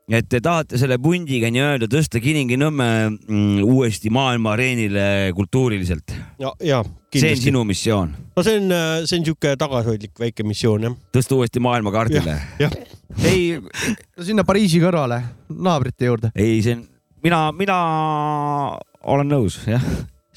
Et te tahate selle pundiga nii-öelda tõsta Kilingi-Nõmme mm, uuesti maailma areenile kultuuriliselt.
ja, ja
see on sinu missioon,
no see on, see on sihuke tagasihoidlik väike missioon jah.
tõsta uuesti maailmakaardile.
ei, sinna Pariisi kõrvale, naabrite juurde.
ei, see on, mina, mina olen nõus, jah.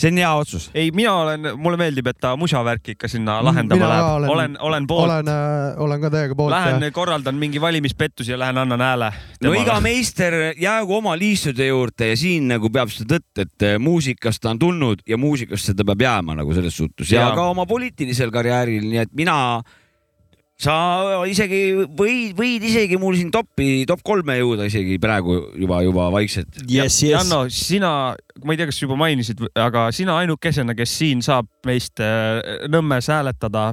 See on hea otsus.
ei, mina olen, mulle meeldib, et ta musavärki ikka sinna lahendama
Mina
läheb.
olen-
olen, olen poolt.
olen, olen ka täiega poolt.
Lähen korraldan mingi valimispettusi ja lähen annan hääle.
no iga meister jäägu oma liistude juurde ja siin nagu peab seda tõtt, et eh, muusikast ta on tulnud ja muusikasse ta peab jääma nagu selles suhtes ja, ja ka oma poliitilisel karjääril, nii et mina, sa isegi võid, võid isegi mul siin topi, top kolme jõuda isegi praegu juba, juba vaikselt.
yes, yes.
Janno, sina, ma ei tea, kas juba mainisid, aga sina ainukesena, kes siin saab meist äh, Nõmmes hääletada.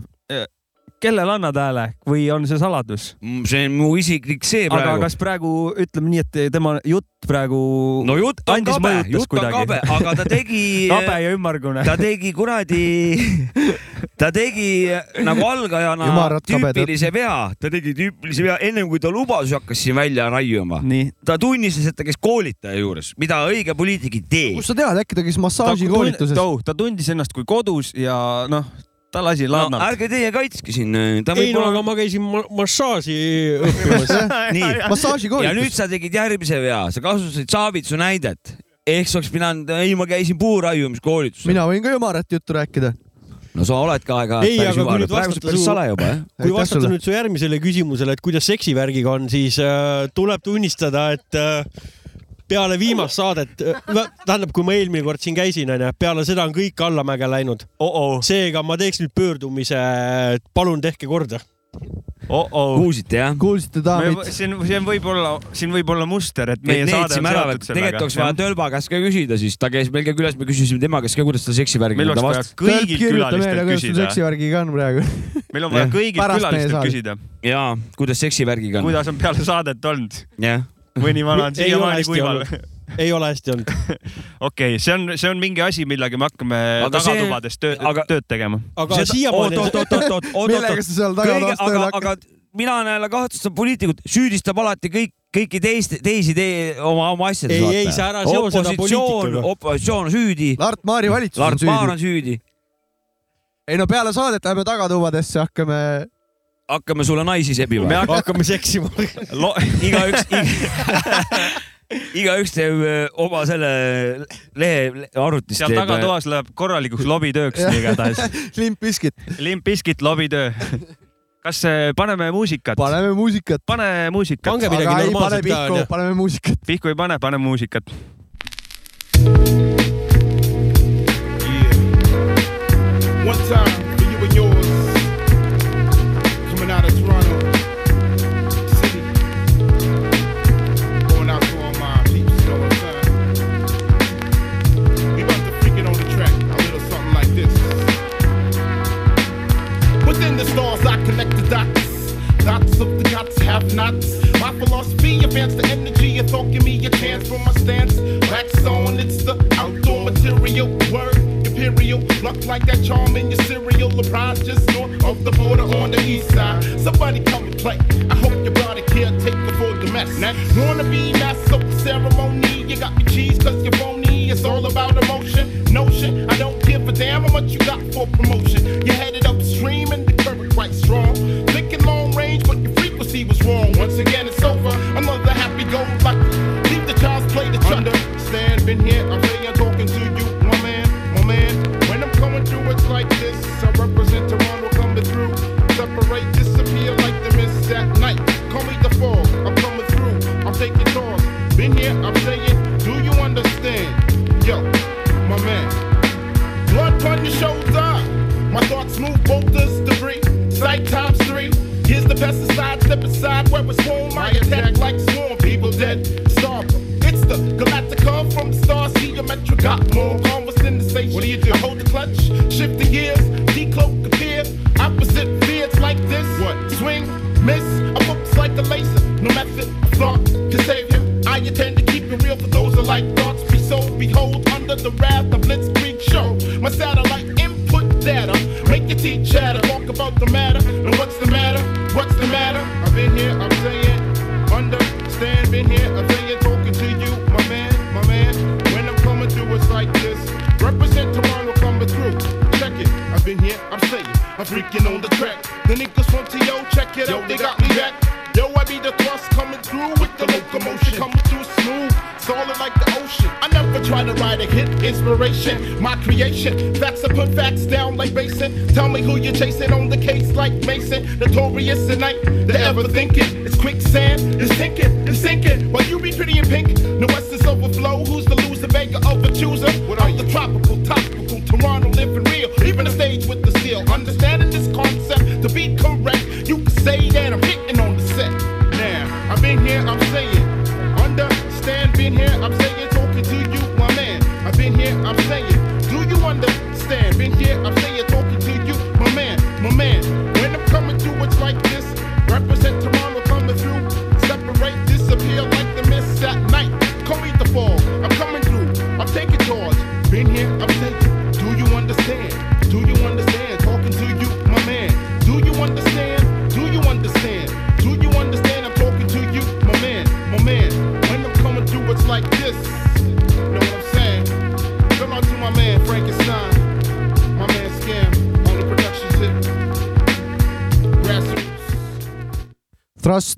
Kellele annad hääle või on see saladus?
Mm, see on mu isiklik see
aga
praegu.
kas praegu ütleme nii, et tema jutt praegu
no jutt on
andis
kabe, jutt on
kuidagi?
kabe, aga ta tegi [laughs]
kabe ja ümmargune.
ta tegi kuradi, ta tegi nagu algajana
kabedad.
tüüpilise vea, ta tegi tüüpilise vea ennem kui ta lubadusi hakkas siin välja raiuma. ta tunnistas, et ta käis koolitaja juures, mida õige poliitik ei tee.
kust sa tead, äkki ta käis massaažikoolituses?
ta tundis ennast kui kodus ja noh, ta lasi
no
lannalt.
ärge teie kaitske siin, ta
ei no aga ma käisin ma massaaži [laughs] õppimas.
nii, ja nüüd sa tegid järgmise vea, sa kasutasid Savitsu näidet. ehk sa oleks pidanud, ei ma käisin puuraiumiskoolitusel.
mina võin ka ümarat juttu rääkida.
no sa oled ka aeg-ajalt
Ei,
päris
aga kui
jumal,
nüüd
praegu
vastata
sa päris
su-
sale juba jah. [laughs]
kui vastata
sulle.
nüüd su järgmisele küsimusele, et kuidas seksivärgiga on, siis äh, tuleb tunnistada, et äh, peale viimast saadet, tähendab, kui ma eelmine kord siin käisin, onju, peale seda on kõik allamäge läinud.
oh-oh,
seega ma teeks nüüd pöördumise, palun tehke korda.
oh-oh.
kuulsite jah?
kuulsite, daamid?
siin, siin võib olla, siin võib olla muster, et meie
me
saade on seotud
tegelikult oleks vaja
sellega.
Tölba käest ka küsida, siis ta käis meil ka külas, me küsisime tema käest ka, kuidas ta seksivärgi
meil
ta vastas.
kõigilt külalistelt küsida.
seksivärgiga on praegu. [laughs]
meil on vaja kõigilt külalistelt küsida,
jaa, kuidas seksivärgiga on?
kuidas on peale saadet olnud.
jah,
mõni vana on [laughs]
Ei ole
siiamaani kuival.
ei ole hästi olnud. [laughs]
okei, see on, see on mingi asi, millega me hakkame
Aga
tagatubades töö,
aga-
tööd tegema.
aga siiamaani
oot, oot, oot, oot, oot,
millega sa seal tagatoas tööle
aga, aga
hakkad?
mina näen jälle kahtlustab poliitikut, süüdistab alati kõik, kõiki teist, teisi tee, oma, oma asjades.
Ei, ei, sa ära seo seda poliitikaga.
opositsioon on süüdi.
Lart Maari valitsus on
Lart Maar on
süüdi.
süüdi.
ei no peale saadet läheme tagatubadesse, hakkame.
Hakkame sulle naisi sebima
me. hakkame
seksima.
igaüks [laughs] igaüks teeb oma selle lehe le- arvutist
seal tagatoas läheb korralikuks lobitööks igatahes. [laughs]
Limp Bizkit,
Limp Bizkit lobitöö. kas paneme muusikat?
paneme muusikat.
pane muusikat.
Pange midagi
aga ei pane
normaalset
pihku paneme muusikat.
pihku ei pane, pane muusikat.
One time nots. My philosophy advance the energy of thought. Give me a chance for my stance. Wax on, it's the outdoor material. Word imperial. Luck like that charm in your cereal. The prize just north of the border on the east side. Somebody come and play. I hope your body caretaker for the mess. Wanna be master of the ceremony. You got me cheese cause you're phony. It's all about emotion. Notion. I don't give a damn how much you got for promotion. You're headed upstream and the current quite strong. Thinking long range, but your wrong. Once again, it's over. Another happy go lucky. Leave the child's play the truck. Understand, been here. I'm saying, talking to you, my man, my man. When I'm coming through, it's like this. I represent Toronto coming through. Separate, disappear like the mist at night. Call me the fog. I'm coming through. I'm taking tours. Been here, I'm saying, do you understand? Yo, my man. Blood on your shoulder. My thoughts move boulders, debris. Sight times pesticide, step aside where it's home. I attack like swarm, people dead. Star. It's the Galactica from the stars, geometric. Got more almost in the station. What do you do? I hold the clutch, shift the gears, decloak, appear. Opposite fears like this. What? Swing, miss. I focus like a laser. No method thought can save him. I intend to keep it real for those who like thoughts. Be so behold under the wrath of Blitzkrieg show. My satellite input data. Make your teeth chatter. Talk about the matter. My creation. Facts, put facts down like Basin. Tell me who you're chasing on the case like Mason. Notorious tonight, night, the ever thinking.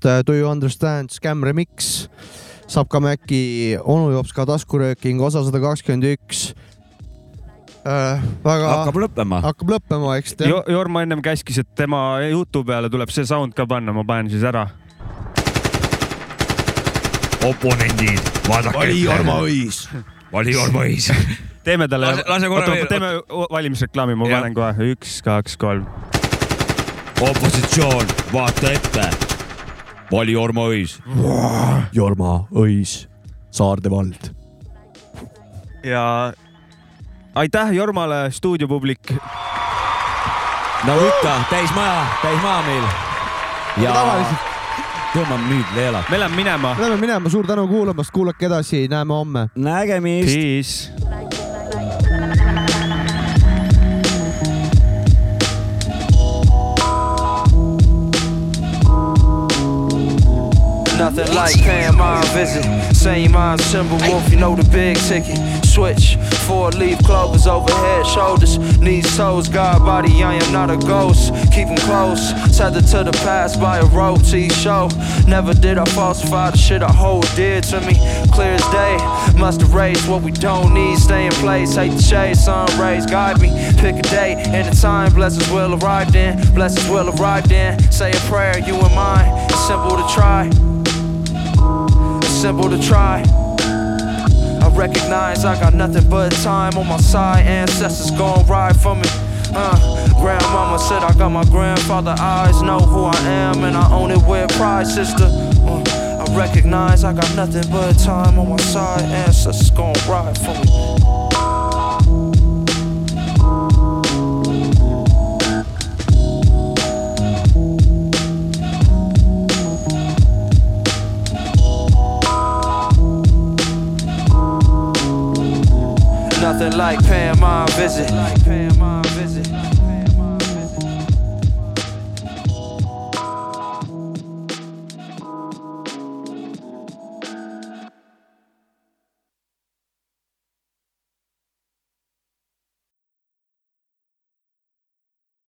Trust, Do you understand, Scam remix, saab ka Maci onu jops ka taskurööking osa sada kakskümmend üks. väga.
hakkab lõppema.
hakkab lõppema, eks te
jo. Jorma ennem käskis, et tema Youtube peale tuleb see sound ka panna, ma panen siis ära.
oponendid, vaadake.
vali Jorma Õis.
vali Jorma Õis.
teeme talle
veel-
teeme valimisreklaami, ma panen kohe üks, kaks, kolm.
opositsioon, vaata ette. Vali Jorma Õis.
Jorma Õis, Saarde vald.
ja aitäh Jormale, stuudiopublik.
nagu ikka, täis maja, täis maja meil. ja tõmbame nüüd leelad.
me läheme minema.
Lähme minema, suur tänu kuulamast, kuulake edasi, näeme homme.
nägemist.
Peace.
Nothing like paying my visit. Same mind, symbol wolf, you know the big ticket. Switch, four leaf clovers overhead, shoulders, knees, toes, God body, I am not a ghost. Keep 'em close, tethered to the past by a rope T show. Never did I falsify the shit I hold dear to me. Clear as day, must erase what we don't need. Stay in place, hate the shade, sun rays, guide me. Pick a day and a time, blessings will arrive then. Blessings will arrive then. Say a prayer, you and mine. It's simple to try simple to try. I recognize I got nothing but time on my side. Ancestors gon' ride for me. Uh, grandmama said I got my grandfather eyes. Know who I am and I own it with pride, sister. Uh, I recognize I got nothing but time on my side. Ancestors gon' ride for me. Nothing like paying my visit.